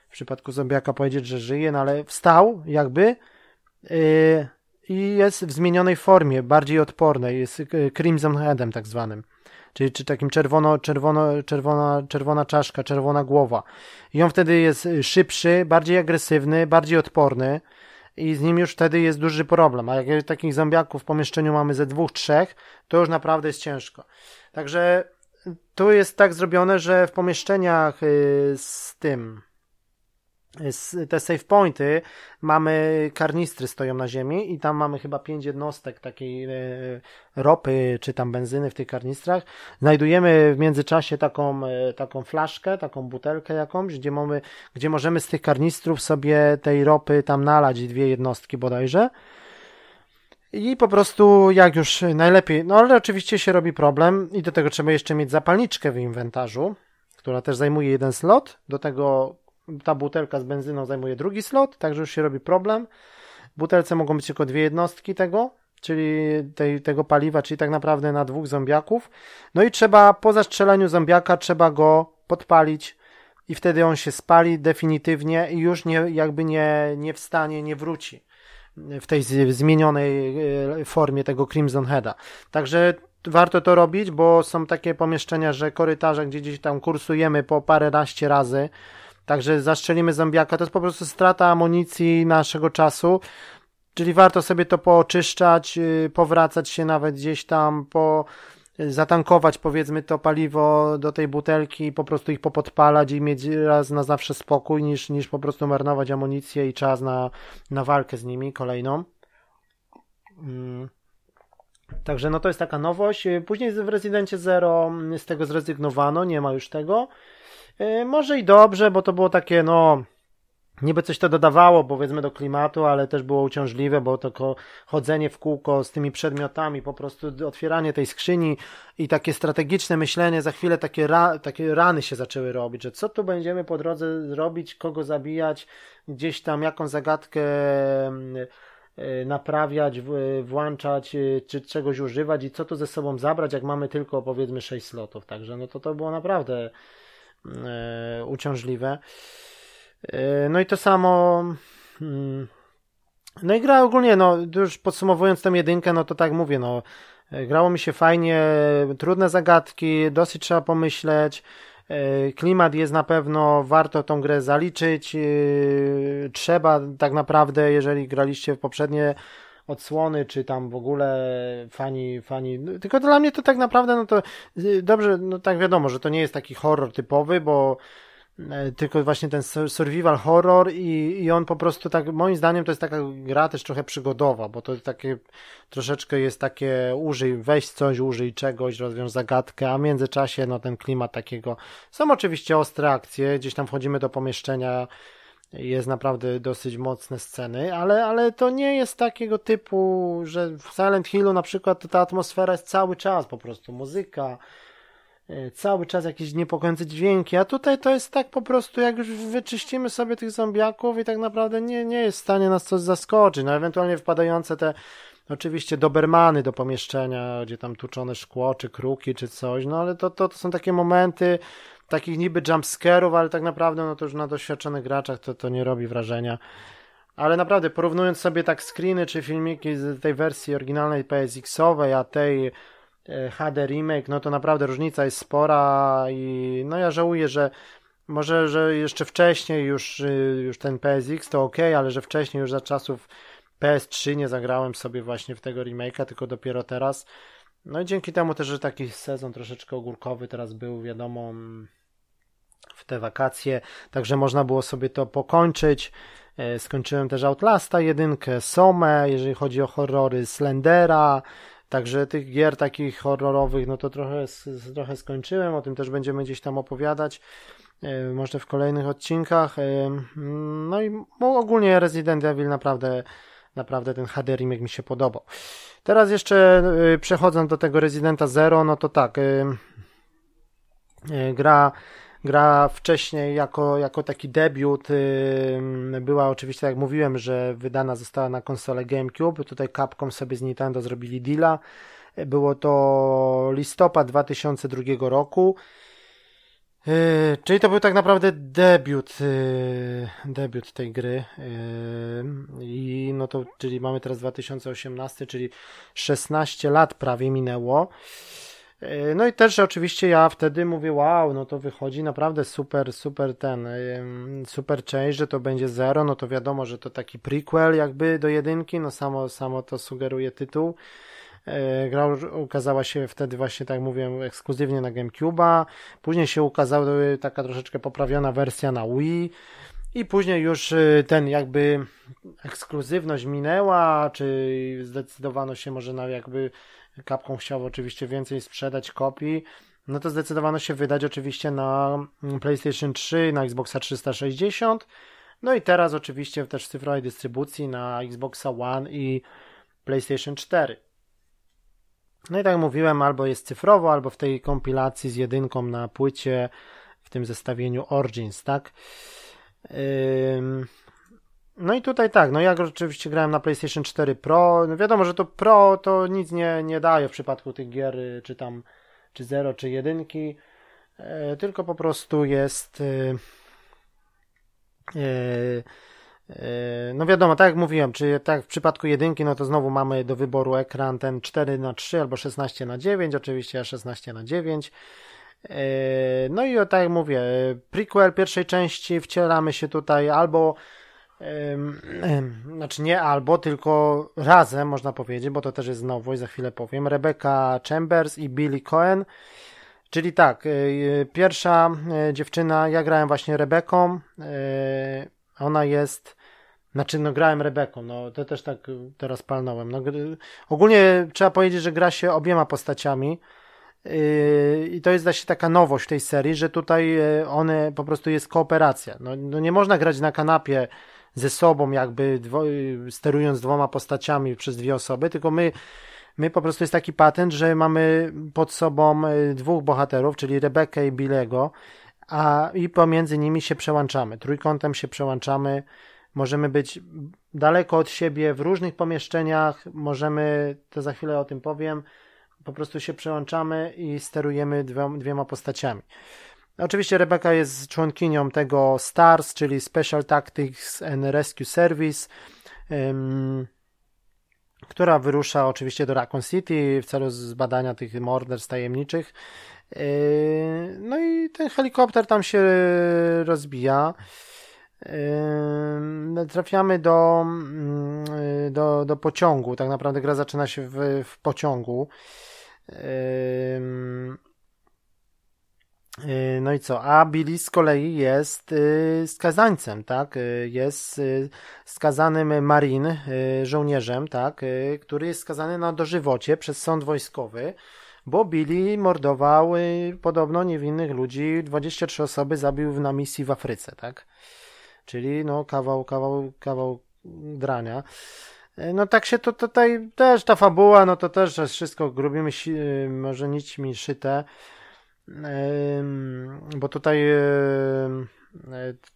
w przypadku zombiaka powiedzieć, że żyje, no ale wstał jakby yy, i jest w zmienionej formie, bardziej odpornej, jest y, Crimson Headem tak zwanym. Czyli czy takim czerwono, czerwono, czerwona, czerwona czaszka, czerwona głowa. I on wtedy jest szybszy, bardziej agresywny, bardziej odporny i z nim już wtedy jest duży problem. A jak takich zombiaków w pomieszczeniu mamy ze dwóch, trzech, to już naprawdę jest ciężko. Także tu jest tak zrobione, że w pomieszczeniach y, z tym, te save pointy, mamy karnistry stoją na ziemi i tam mamy chyba pięć jednostek takiej e, ropy czy tam benzyny w tych karnistrach. Znajdujemy w międzyczasie taką, taką flaszkę, taką butelkę jakąś, gdzie, mamy, gdzie możemy z tych karnistrów sobie tej ropy tam nalać dwie jednostki bodajże. I po prostu jak już najlepiej, no ale oczywiście się robi problem i do tego trzeba jeszcze mieć zapalniczkę w inwentarzu, która też zajmuje jeden slot, do tego ta butelka z benzyną zajmuje drugi slot, także już się robi problem. W butelce mogą być tylko dwie jednostki tego, czyli tej, tego paliwa, czyli tak naprawdę na dwóch zombiaków. No i trzeba po zastrzeleniu zombiaka trzeba go podpalić i wtedy on się spali definitywnie i już nie, jakby nie, nie wstanie, nie wróci w tej zmienionej e, formie tego Crimson Heada. Także warto to robić, bo są takie pomieszczenia, że korytarze, gdzie gdzieś tam kursujemy po paręnaście razy, Także zastrzelimy zombiaka. To jest po prostu strata amunicji naszego czasu. Czyli warto sobie to pooczyszczać, y, powracać się nawet gdzieś tam, po, zatankować powiedzmy to paliwo do tej butelki i po prostu ich popodpalać i mieć raz na zawsze spokój, niż, niż po prostu marnować amunicję i czas na, na walkę z nimi kolejną. Mm. Także no to jest taka nowość. Później w Rezydencie Zero z tego zrezygnowano, nie ma już tego. E, może i dobrze, bo to było takie, no, niby coś to dodawało, powiedzmy, do klimatu, ale też było uciążliwe, bo to chodzenie w kółko z tymi przedmiotami, po prostu otwieranie tej skrzyni i takie strategiczne myślenie, za chwilę takie, ra, takie rany się zaczęły robić, że co tu będziemy po drodze zrobić, kogo zabijać, gdzieś tam jaką zagadkę mm, e, naprawiać, włączać, e, czy czegoś używać i co tu ze sobą zabrać, jak mamy tylko powiedzmy 6 slotów. Także no to to było naprawdę E, uciążliwe. E, no i to samo. Hmm, no i gra ogólnie, no już podsumowując tę jedynkę, no to tak mówię, no e, grało mi się fajnie, trudne zagadki, dosyć trzeba pomyśleć. Klimat jest na pewno, warto tą grę zaliczyć. Trzeba tak naprawdę, jeżeli graliście w poprzednie odsłony, czy tam w ogóle fani, fani, no, tylko dla mnie to tak naprawdę, no to y, dobrze, no tak wiadomo, że to nie jest taki horror typowy, bo e, tylko właśnie ten survival horror i, i on po prostu tak, moim zdaniem to jest taka gra też trochę przygodowa, bo to takie, troszeczkę jest takie użyj, weź coś, użyj czegoś, rozwiąż zagadkę, a w międzyczasie no ten klimat takiego, są oczywiście ostre akcje, gdzieś tam wchodzimy do pomieszczenia, jest naprawdę dosyć mocne sceny, ale, ale to nie jest takiego typu, że w Silent Hillu na przykład ta atmosfera jest cały czas po prostu, muzyka, e, cały czas jakieś niepokojące dźwięki, a tutaj to jest tak po prostu, jak już wyczyścimy sobie tych zombiaków i tak naprawdę nie, nie jest w stanie nas coś zaskoczyć, no ewentualnie wpadające te oczywiście dobermany do pomieszczenia, gdzie tam tuczone szkło, czy kruki, czy coś, no ale to, to, to są takie momenty, takich niby jumpscarów, ale tak naprawdę no to już na doświadczonych graczach to, to nie robi wrażenia. Ale naprawdę, porównując sobie tak screeny czy filmiki z tej wersji oryginalnej PSX-owej, a tej e, HD remake, no to naprawdę różnica jest spora i no ja żałuję, że może, że jeszcze wcześniej już, y, już ten PSX to ok, ale że wcześniej już za czasów PS3 nie zagrałem sobie właśnie w tego remake'a, tylko dopiero teraz. No i dzięki temu też, że taki sezon troszeczkę ogórkowy teraz był, wiadomo, w te wakacje, także można było sobie to pokończyć. E, skończyłem też Outlasta jedynkę, Somę, jeżeli chodzi o horrory, Slendera, także tych gier takich horrorowych, no to trochę, trochę skończyłem, o tym też będziemy gdzieś tam opowiadać, e, może w kolejnych odcinkach. E, no i ogólnie Resident Evil naprawdę, naprawdę ten HD remake mi się podobał. Teraz jeszcze przechodząc do tego Residenta Zero, no to tak, gra Gra wcześniej jako, jako taki debiut była oczywiście, jak mówiłem, że wydana została na konsolę GameCube. Tutaj Capcom sobie z Nintendo zrobili deala. Było to listopad 2002 roku. Yy, czyli to był tak naprawdę debiut, yy, debiut tej gry. Yy, I no to, czyli mamy teraz 2018, czyli 16 lat prawie minęło. No i też oczywiście ja wtedy mówię, wow, no to wychodzi naprawdę super, super ten, super część, że to będzie zero, no to wiadomo, że to taki prequel jakby do jedynki, no samo, samo to sugeruje tytuł. E, gra ukazała się wtedy właśnie, tak mówię, ekskluzywnie na GameCube'a. Później się ukazała taka troszeczkę poprawiona wersja na Wii. I później już ten jakby ekskluzywność minęła, czy zdecydowano się może na jakby Capcom chciał oczywiście więcej sprzedać kopii, no to zdecydowano się wydać oczywiście na PlayStation 3, na Xboxa 360, no i teraz oczywiście też w cyfrowej dystrybucji na Xboxa One i PlayStation 4. No i tak jak mówiłem, albo jest cyfrowo, albo w tej kompilacji z jedynką na płycie, w tym zestawieniu Origins, tak? No i tutaj tak, no ja oczywiście grałem na PlayStation 4 Pro. No wiadomo, że to Pro to nic nie, nie daje w przypadku tych gier, czy tam, czy 0, czy 1, e, tylko po prostu jest. E, e, no wiadomo, tak jak mówiłem, czy tak w przypadku jedynki, no to znowu mamy do wyboru ekran ten 4 na 3 albo 16 na 9 oczywiście 16 na 9 no i tak jak mówię, prequel pierwszej części wcielamy się tutaj albo znaczy nie albo, tylko razem można powiedzieć, bo to też jest nowość, za chwilę powiem. Rebecca Chambers i Billy Cohen. Czyli tak, e, pierwsza e, dziewczyna, ja grałem właśnie Rebeką. E, ona jest, znaczy no grałem Rebeką, no to też tak teraz palnąłem. No, ogólnie trzeba powiedzieć, że gra się obiema postaciami. I to jest właśnie taka nowość w tej serii, że tutaj one po prostu jest kooperacja. No, no nie można grać na kanapie ze sobą, jakby dwo, sterując dwoma postaciami przez dwie osoby, tylko my, my po prostu jest taki patent, że mamy pod sobą e, dwóch bohaterów, czyli Rebekę i Bilego, a i pomiędzy nimi się przełączamy. Trójkątem się przełączamy. Możemy być daleko od siebie w różnych pomieszczeniach, możemy, to za chwilę o tym powiem, po prostu się przełączamy i sterujemy dwiema postaciami. Oczywiście Rebecca jest członkinią tego STARS, czyli Special Tactics and Rescue Service, um, która wyrusza oczywiście do Raccoon City w celu zbadania tych morderstw tajemniczych. No i ten helikopter tam się rozbija. Yy, trafiamy do, mm, do, do pociągu. Tak naprawdę gra zaczyna się w, w pociągu. Y, no i co? A Billy z kolei jest y, skazańcem, tak? Y, jest skazanym marin, żołnierzem, tak? Który jest skazany na dożywocie przez sąd wojskowy, bo Billy mordował podobno niewinnych ludzi, 23 osoby zabił na misji w Afryce, tak? Czyli no kawał, kawał, kawał drania. No tak się to tutaj też ta fabuła, no to też wszystko grubimy, może nićmi szyte bo tutaj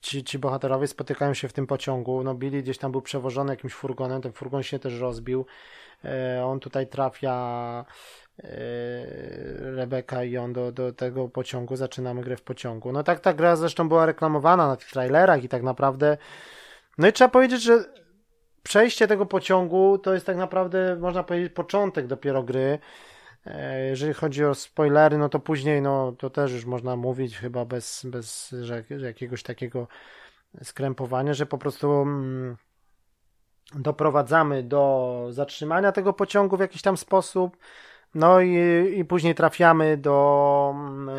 ci, ci bohaterowie spotykają się w tym pociągu. No Billy gdzieś tam był przewożony jakimś furgonem, ten furgon się też rozbił. E, on tutaj trafia e, Rebeka i on do, do tego pociągu, zaczynamy grę w pociągu. No tak ta gra zresztą była reklamowana na tych trailerach i tak naprawdę no i trzeba powiedzieć, że przejście tego pociągu to jest tak naprawdę, można powiedzieć, początek dopiero gry. E, jeżeli chodzi o spoilery, no to później, no to też już można mówić chyba bez, bez jakiegoś takiego skrępowania, że po prostu mm, doprowadzamy do zatrzymania tego pociągu w jakiś tam sposób. No i, i później trafiamy do mm,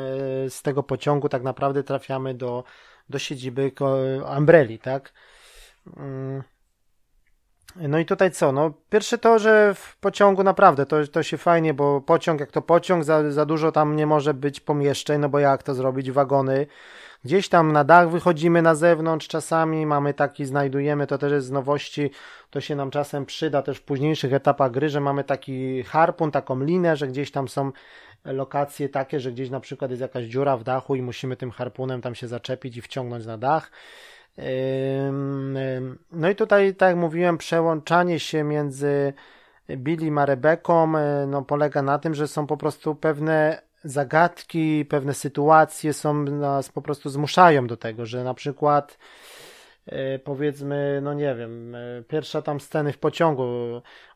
z tego pociągu tak naprawdę trafiamy do, do siedziby Umbrelli, tak? No i tutaj co? No, pierwsze to, że w pociągu naprawdę to, to się fajnie, bo pociąg jak to pociąg, za, za dużo tam nie może być pomieszczeń, no bo jak to zrobić? Wagony. Gdzieś tam na dach wychodzimy na zewnątrz czasami, mamy taki, znajdujemy, to też jest z nowości, to się nam czasem przyda też w późniejszych etapach gry, że mamy taki harpun, taką linę, że gdzieś tam są lokacje takie, że gdzieś na przykład jest jakaś dziura w dachu i musimy tym harpunem tam się zaczepić i wciągnąć na dach. No i tutaj, tak jak mówiłem, przełączanie się między Billy a Rebeką e, no, polega na tym, że są po prostu pewne zagadki, pewne sytuacje są nas po prostu zmuszają do tego, że na przykład e, powiedzmy, no nie wiem, e, pierwsza tam sceny w pociągu,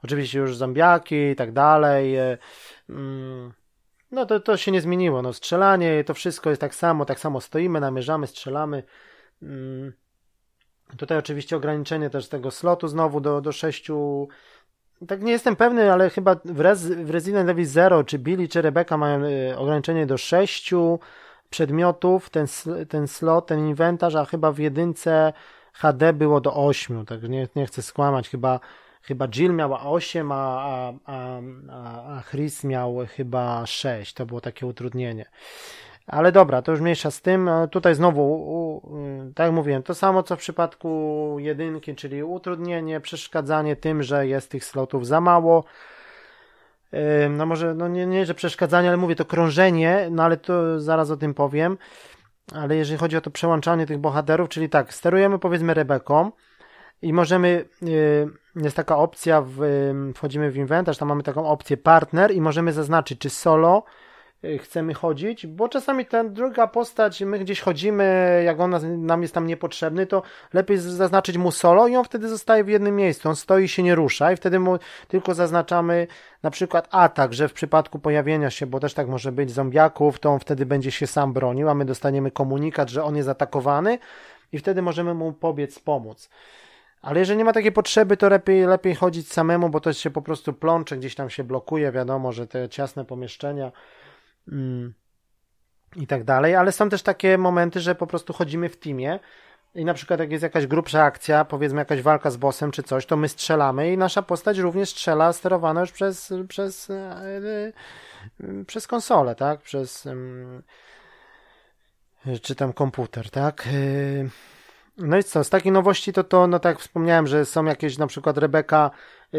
oczywiście już zombiaki i tak dalej, mm, no to, to się nie zmieniło, no strzelanie, to wszystko jest tak samo, tak samo stoimy, namierzamy, strzelamy, mm, Tutaj oczywiście ograniczenie też tego slotu znowu do, do 6. Tak nie jestem pewny, ale chyba w, Rez, w Resident Evil 0 czy Billy czy Rebecca mają y, ograniczenie do 6 przedmiotów, ten, ten slot, ten inwentarz, a chyba w jedynce HD było do 8, tak nie, nie chcę skłamać, chyba chyba Jill miała 8, a, a, a, a Chris miał chyba 6. To było takie utrudnienie. Ale dobra, to już mniejsza z tym. Tutaj znowu, tak jak mówiłem, to samo co w przypadku jedynki, czyli utrudnienie, przeszkadzanie tym, że jest tych slotów za mało. No może, no nie, nie, że przeszkadzanie, ale mówię to krążenie, no ale to zaraz o tym powiem. Ale jeżeli chodzi o to przełączanie tych bohaterów, czyli tak, sterujemy powiedzmy Rebeką i możemy, jest taka opcja, w, wchodzimy w inwentarz, tam mamy taką opcję partner i możemy zaznaczyć, czy solo, chcemy chodzić, bo czasami ta druga postać, my gdzieś chodzimy, jak on nam jest tam niepotrzebny, to lepiej zaznaczyć mu solo i on wtedy zostaje w jednym miejscu, on stoi się nie rusza i wtedy mu tylko zaznaczamy na przykład atak, że w przypadku pojawienia się, bo też tak może być zombiaków, to on wtedy będzie się sam bronił, a my dostaniemy komunikat, że on jest atakowany i wtedy możemy mu pobiec, pomóc. Ale jeżeli nie ma takiej potrzeby, to lepiej, lepiej chodzić samemu, bo to się po prostu plącze, gdzieś tam się blokuje, wiadomo, że te ciasne pomieszczenia i tak dalej, ale są też takie momenty, że po prostu chodzimy w teamie i na przykład jak jest jakaś grubsza akcja, powiedzmy jakaś walka z bossem czy coś, to my strzelamy i nasza postać również strzela sterowana już przez, przez, yy, przez konsolę, tak? Przez czy tam komputer, tak? Yy, no i co, z takiej nowości to to, no tak jak wspomniałem, że są jakieś na przykład Rebeka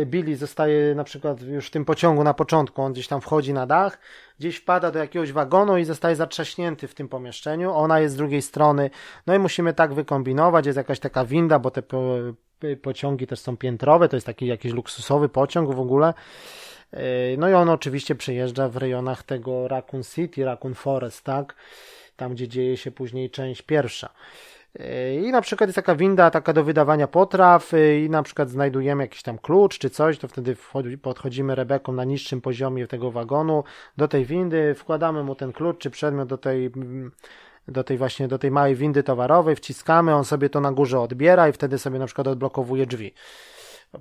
Billy zostaje na przykład już w tym pociągu na początku, on gdzieś tam wchodzi na dach, gdzieś wpada do jakiegoś wagonu i zostaje zatrzaśnięty w tym pomieszczeniu, ona jest z drugiej strony, no i musimy tak wykombinować, jest jakaś taka winda, bo te y, pociągi też są piętrowe, to jest taki jakiś luksusowy pociąg w ogóle, y, no i on oczywiście przejeżdża w rejonach tego Raccoon City, Raccoon Forest, tak, tam gdzie dzieje się później część pierwsza. I na przykład jest taka winda taka do wydawania potraw i na przykład znajdujemy jakiś tam klucz czy coś, to wtedy podchodzimy Rebeką na niższym poziomie tego wagonu do tej windy, wkładamy mu ten klucz czy przedmiot do tej do tej właśnie, do tej małej windy towarowej, wciskamy, on sobie to na górze odbiera i wtedy sobie na przykład odblokowuje drzwi.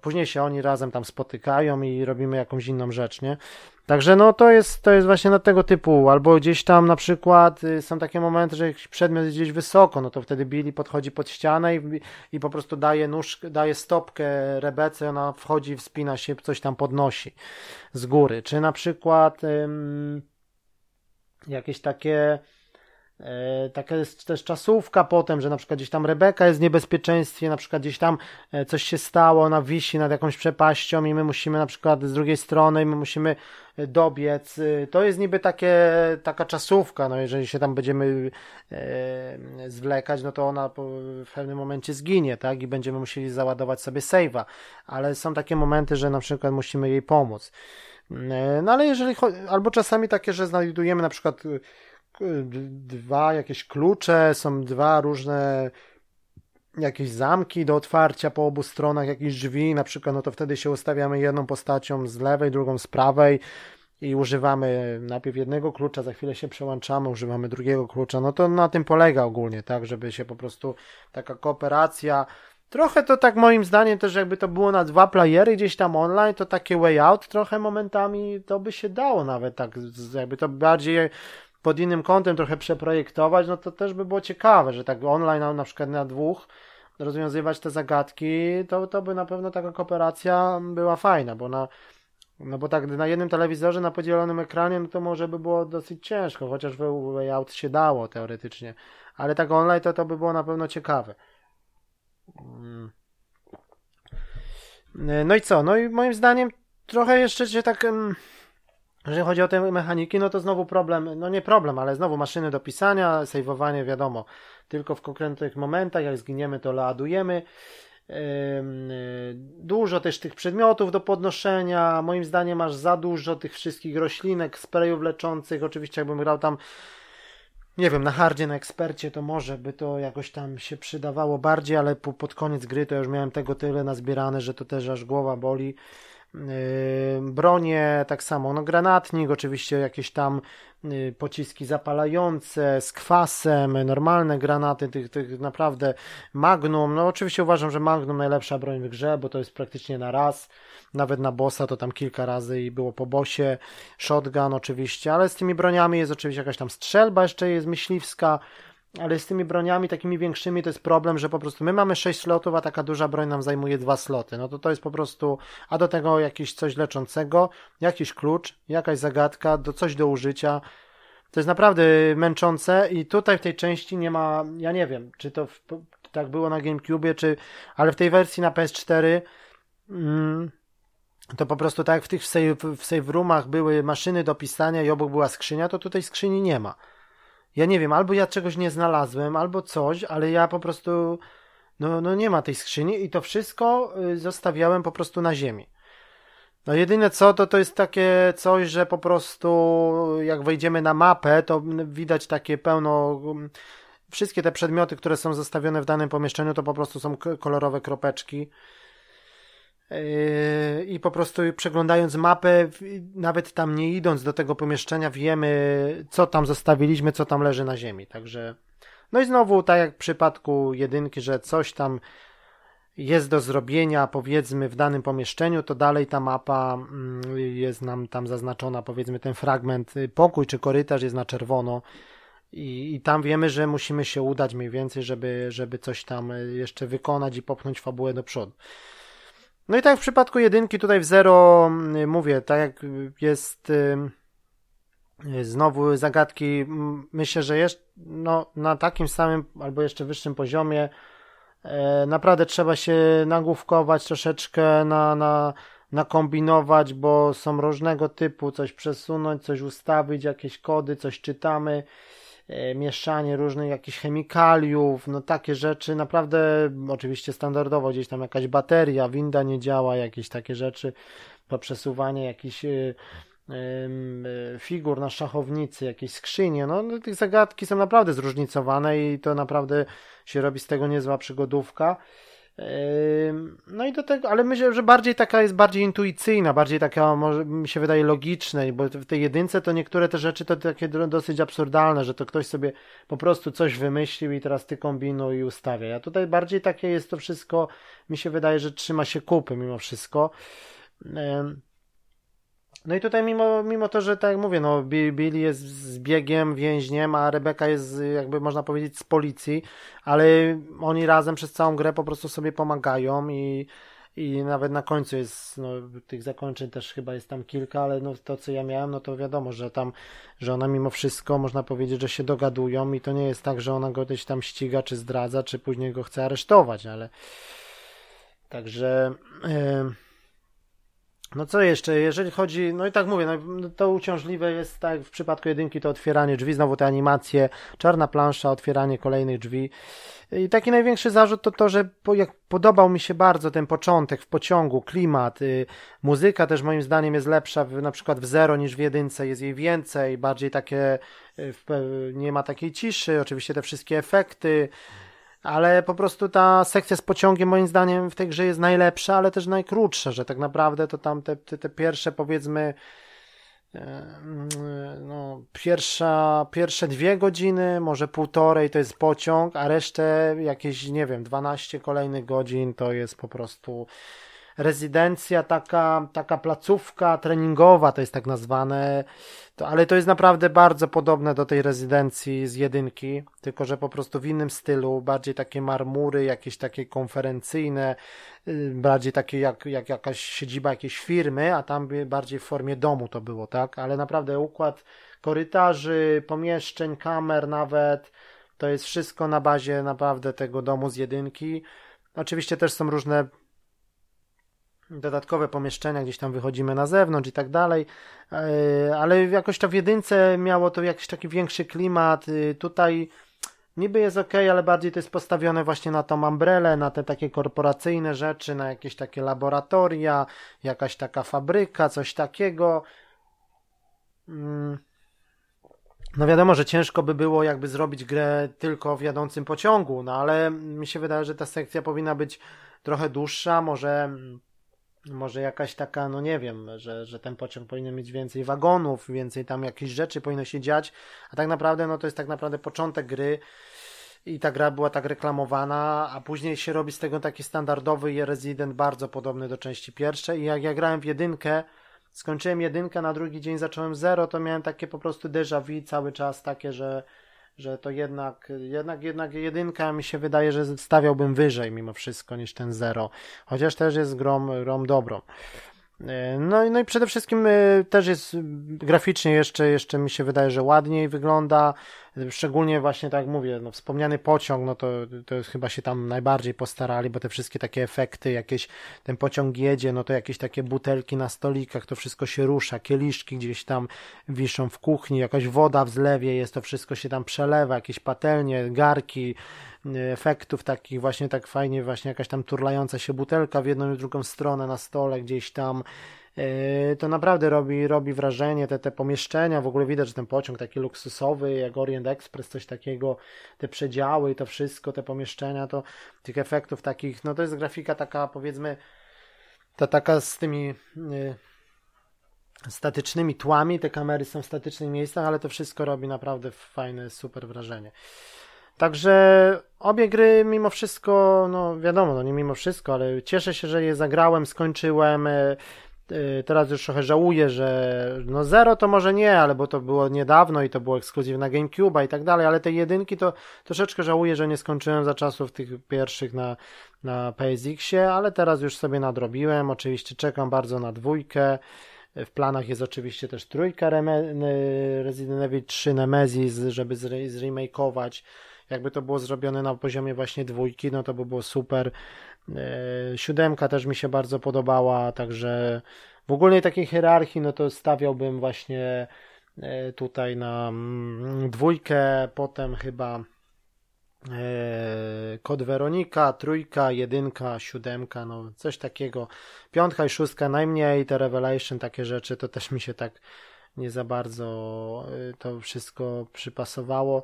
Później się oni razem tam spotykają i robimy jakąś inną rzecz, nie? Także no to jest, to jest właśnie na tego typu, albo gdzieś tam na przykład y, są takie momenty, że jakiś przedmiot jest gdzieś wysoko, no to wtedy Billy podchodzi pod ścianę i, i po prostu daje nóż, daje stopkę Rebece, ona wchodzi, wspina się, coś tam podnosi z góry. Czy na przykład ym, jakieś takie taka jest też czasówka potem, że na przykład gdzieś tam Rebeka jest w niebezpieczeństwie, na przykład gdzieś tam e, coś się stało, ona wisi nad jakąś przepaścią i my musimy na przykład z drugiej strony i my musimy e, dobiec. To jest niby takie, taka czasówka, no jeżeli się tam będziemy e, zwlekać, no to ona w pewnym momencie zginie, tak, i będziemy musieli załadować sobie save'a, ale są takie momenty, że na przykład musimy jej pomóc. No ale jeżeli, albo czasami takie, że znajdujemy na przykład dwa jakieś klucze, są dwa różne jakieś zamki do otwarcia po obu stronach, jakieś drzwi, na przykład, no to wtedy się ustawiamy jedną postacią z lewej, drugą z prawej i używamy najpierw jednego klucza, za chwilę się przełączamy, używamy drugiego klucza, no to na tym polega ogólnie, tak, żeby się po prostu taka kooperacja, trochę to tak moim zdaniem też jakby to było na dwa playery gdzieś tam online, to takie way out trochę momentami to by się dało nawet tak, jakby to bardziej pod innym kątem trochę przeprojektować, no to też by było ciekawe, że tak online na przykład na dwóch rozwiązywać te zagadki, to, to by na pewno taka kooperacja była fajna, bo na no bo tak na jednym telewizorze na podzielonym ekranie, no to może by było dosyć ciężko, chociaż layout się dało teoretycznie, ale tak online to to by było na pewno ciekawe. Mm. No i co? No i moim zdaniem trochę jeszcze się tak jeżeli chodzi o te mechaniki, no to znowu problem, no nie problem, ale znowu maszyny do pisania, sejwowanie, wiadomo, tylko w konkretnych momentach, jak zginiemy, to ladujemy. Dużo też tych przedmiotów do podnoszenia. Moim zdaniem masz za dużo tych wszystkich roślinek, sprayów leczących. Oczywiście, jakbym grał tam, nie wiem, na hardzie, na ekspercie, to może by to jakoś tam się przydawało bardziej, ale po, pod koniec gry to już miałem tego tyle nazbierane, że to też aż głowa boli bronie, tak samo, no granatnik, oczywiście jakieś tam pociski zapalające z kwasem, normalne granaty, tych, tych naprawdę Magnum, no oczywiście uważam, że Magnum najlepsza broń w grze, bo to jest praktycznie na raz, nawet na bossa to tam kilka razy i było po bosie, shotgun oczywiście, ale z tymi broniami jest oczywiście jakaś tam strzelba jeszcze jest myśliwska, ale z tymi broniami takimi większymi to jest problem, że po prostu my mamy 6 slotów, a taka duża broń nam zajmuje dwa sloty. No to to jest po prostu, a do tego jakieś coś leczącego, jakiś klucz, jakaś zagadka, do coś do użycia. To jest naprawdę męczące i tutaj w tej części nie ma, ja nie wiem, czy to w, tak było na GameCube, czy, ale w tej wersji na PS4 mm, to po prostu tak jak w tych save, w save roomach były maszyny do pisania i obok była skrzynia, to tutaj skrzyni nie ma. Ja nie wiem, albo ja czegoś nie znalazłem, albo coś, ale ja po prostu, no, no nie ma tej skrzyni i to wszystko y, zostawiałem po prostu na ziemi. No jedyne co, to to jest takie coś, że po prostu jak wejdziemy na mapę, to widać takie pełno, mm, wszystkie te przedmioty, które są zostawione w danym pomieszczeniu, to po prostu są kolorowe kropeczki. Yy, i po prostu przeglądając mapę, nawet tam nie idąc do tego pomieszczenia, wiemy, co tam zostawiliśmy, co tam leży na ziemi. Także, no i znowu, tak jak w przypadku jedynki, że coś tam jest do zrobienia, powiedzmy, w danym pomieszczeniu, to dalej ta mapa mm, jest nam tam zaznaczona, powiedzmy, ten fragment, y, pokój czy korytarz jest na czerwono. I, I tam wiemy, że musimy się udać mniej więcej, żeby, żeby coś tam y, jeszcze wykonać i popchnąć fabułę do przodu. No i tak w przypadku jedynki tutaj w zero mm, mówię, tak jak jest znowu zagadki, myślę, że jest no, na takim samym albo jeszcze wyższym poziomie e, naprawdę trzeba się nagłówkować troszeczkę, na, na, nakombinować, bo są różnego typu, coś przesunąć, coś ustawić, jakieś kody, coś czytamy. E, mieszanie różnych jakichś chemikaliów, no takie rzeczy, naprawdę oczywiście standardowo gdzieś tam jakaś bateria, winda nie działa, jakieś takie rzeczy, poprzesuwanie jakichś e, e, figur na szachownicy, jakieś skrzynie, no, no tych zagadki są naprawdę zróżnicowane i to naprawdę się robi z tego niezła przygodówka. No i do tego, ale myślę, że bardziej taka jest bardziej intuicyjna, bardziej taka może mi się wydaje logiczna, bo w tej jedynce to niektóre te rzeczy to takie dosyć absurdalne, że to ktoś sobie po prostu coś wymyślił i teraz ty kombinuj i ustawia. A tutaj bardziej takie jest to wszystko, mi się wydaje, że trzyma się kupy mimo wszystko. No i tutaj mimo, mimo to, że tak jak mówię, no Billy jest zbiegiem, więźniem, a Rebeka jest jakby można powiedzieć z policji, ale oni razem przez całą grę po prostu sobie pomagają i, i nawet na końcu jest, no tych zakończeń też chyba jest tam kilka, ale no to co ja miałem, no to wiadomo, że tam, że ona mimo wszystko można powiedzieć, że się dogadują i to nie jest tak, że ona go gdzieś tam ściga, czy zdradza, czy później go chce aresztować, ale także... Yy no co jeszcze, jeżeli chodzi, no i tak mówię, no to uciążliwe jest, tak w przypadku jedynki to otwieranie drzwi, znowu te animacje, czarna plansza, otwieranie kolejnych drzwi. I taki największy zarzut to to, że po, jak podobał mi się bardzo ten początek w pociągu, klimat, y, muzyka też moim zdaniem jest lepsza w, na przykład w zero niż w jedynce, jest jej więcej, bardziej takie, y, w, nie ma takiej ciszy, oczywiście te wszystkie efekty, ale po prostu ta sekcja z pociągiem moim zdaniem w tej grze jest najlepsza, ale też najkrótsza, że tak naprawdę to tam te, te, te pierwsze powiedzmy e, no, pierwsza, pierwsze dwie godziny, może półtorej to jest pociąg, a resztę jakieś, nie wiem, 12 kolejnych godzin to jest po prostu rezydencja, taka, taka placówka treningowa, to jest tak nazwane, to, ale to jest naprawdę bardzo podobne do tej rezydencji z jedynki, tylko że po prostu w innym stylu, bardziej takie marmury, jakieś takie konferencyjne, y, bardziej takie jak, jak jakaś siedziba jakiejś firmy, a tam bardziej w formie domu to było, tak? Ale naprawdę układ korytarzy, pomieszczeń, kamer nawet, to jest wszystko na bazie naprawdę tego domu z jedynki. Oczywiście też są różne dodatkowe pomieszczenia, gdzieś tam wychodzimy na zewnątrz i tak dalej, e, ale jakoś to w jedynce miało to jakiś taki większy klimat, y, tutaj niby jest ok, ale bardziej to jest postawione właśnie na tą umbrelę, na te takie korporacyjne rzeczy, na jakieś takie laboratoria, jakaś taka fabryka, coś takiego. Mm. No wiadomo, że ciężko by było jakby zrobić grę tylko w jadącym pociągu, no ale mi się wydaje, że ta sekcja powinna być trochę dłuższa, może może jakaś taka, no nie wiem, że, że ten pociąg powinien mieć więcej wagonów, więcej tam jakichś rzeczy powinno się dziać, a tak naprawdę, no to jest tak naprawdę początek gry i ta gra była tak reklamowana, a później się robi z tego taki standardowy Resident bardzo podobny do części pierwszej. I jak ja grałem w jedynkę, skończyłem jedynkę, na drugi dzień zacząłem zero, to miałem takie po prostu déjà vu cały czas, takie, że że to jednak, jednak, jednak jedynka mi się wydaje, że stawiałbym wyżej mimo wszystko niż ten zero. Chociaż też jest grom, grom dobrą. E, no, no i przede wszystkim e, też jest graficznie jeszcze, jeszcze mi się wydaje, że ładniej wygląda. Szczególnie właśnie tak mówię, no, wspomniany pociąg, no to, to chyba się tam najbardziej postarali, bo te wszystkie takie efekty, jakieś ten pociąg jedzie, no to jakieś takie butelki na stolikach, to wszystko się rusza, kieliszki gdzieś tam wiszą w kuchni, jakaś woda w zlewie jest, to wszystko się tam przelewa, jakieś patelnie, garki, efektów takich właśnie tak fajnie, właśnie jakaś tam turlająca się butelka w jedną i drugą stronę na stole gdzieś tam. E, to naprawdę robi, robi wrażenie, te, te pomieszczenia, w ogóle widać, że ten pociąg taki luksusowy, jak Orient Express, coś takiego, te przedziały i to wszystko, te pomieszczenia, to tych efektów takich, no to jest grafika taka powiedzmy, ta taka z tymi y, statycznymi tłami, te kamery są w statycznych miejscach, ale to wszystko robi naprawdę fajne, super wrażenie. Także obie gry mimo wszystko, no wiadomo, no nie mimo wszystko, ale cieszę się, że je zagrałem, skończyłem. E, teraz już trochę żałuję, że no zero to może nie, ale bo to było niedawno i to było ekskluzyw na GameCube i tak dalej, ale te jedynki to troszeczkę żałuję, że nie skończyłem za czasów tych pierwszych na, na PSX-ie, ale teraz już sobie nadrobiłem. Oczywiście czekam bardzo na dwójkę. W planach jest oczywiście też trójka Resident Evil 3 Nemesis, żeby zremakeować jakby to było zrobione na poziomie właśnie dwójki, no to by było super. E, siódemka też mi się bardzo podobała, także w ogólnej takiej hierarchii, no to stawiałbym właśnie e, tutaj na mm, dwójkę, potem chyba e, kod Weronika, trójka, jedynka, siódemka, no coś takiego. Piątka i szóstka najmniej, te Revelation, takie rzeczy, to też mi się tak nie za bardzo to wszystko przypasowało.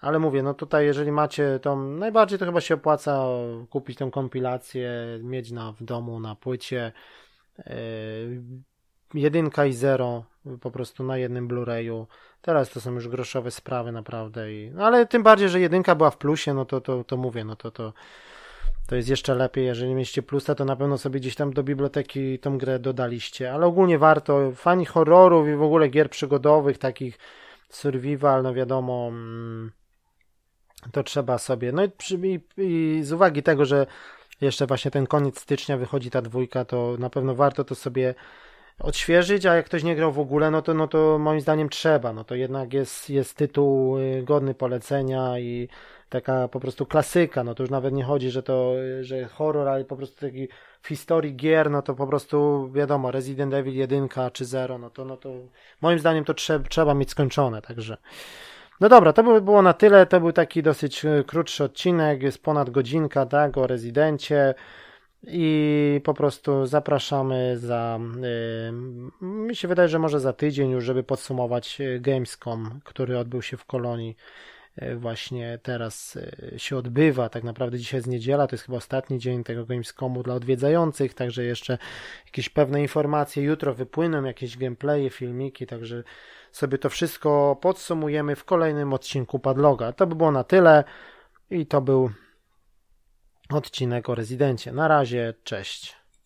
Ale mówię, no tutaj jeżeli macie tą, najbardziej to chyba się opłaca kupić tą kompilację, mieć na, w domu na płycie yy, jedynka i zero po prostu na jednym Blu-rayu. Teraz to są już groszowe sprawy naprawdę. I, no ale tym bardziej, że jedynka była w plusie, no to, to, to mówię, no to, to, to jest jeszcze lepiej. Jeżeli mieliście plusa, to na pewno sobie gdzieś tam do biblioteki tą grę dodaliście. Ale ogólnie warto. Fani horrorów i w ogóle gier przygodowych, takich survival, no wiadomo... Mm, to trzeba sobie. No i, przy, i, i z uwagi tego, że jeszcze właśnie ten koniec stycznia wychodzi ta dwójka, to na pewno warto to sobie odświeżyć, a jak ktoś nie grał w ogóle, no to, no to moim zdaniem trzeba. No to jednak jest, jest tytuł y, godny polecenia i taka po prostu klasyka. No to już nawet nie chodzi, że to, że horror, ale po prostu taki w historii gier, no to po prostu wiadomo, Resident Evil 1 czy 0, no to, no to moim zdaniem to trzeba, trzeba mieć skończone, także no dobra, to by było na tyle. To był taki dosyć e, krótszy odcinek, jest ponad godzinka, tak, o rezydencie. I po prostu zapraszamy za. Yy, mi się wydaje, że może za tydzień już, żeby podsumować e, Gamescom, który odbył się w kolonii. Właśnie teraz się odbywa. Tak naprawdę dzisiaj jest niedziela, to jest chyba ostatni dzień tego Gamescomu dla odwiedzających, także jeszcze jakieś pewne informacje jutro wypłyną, jakieś gameplaye, filmiki, także sobie to wszystko podsumujemy w kolejnym odcinku Padloga. To by było na tyle i to był odcinek o rezydencie. Na razie, cześć.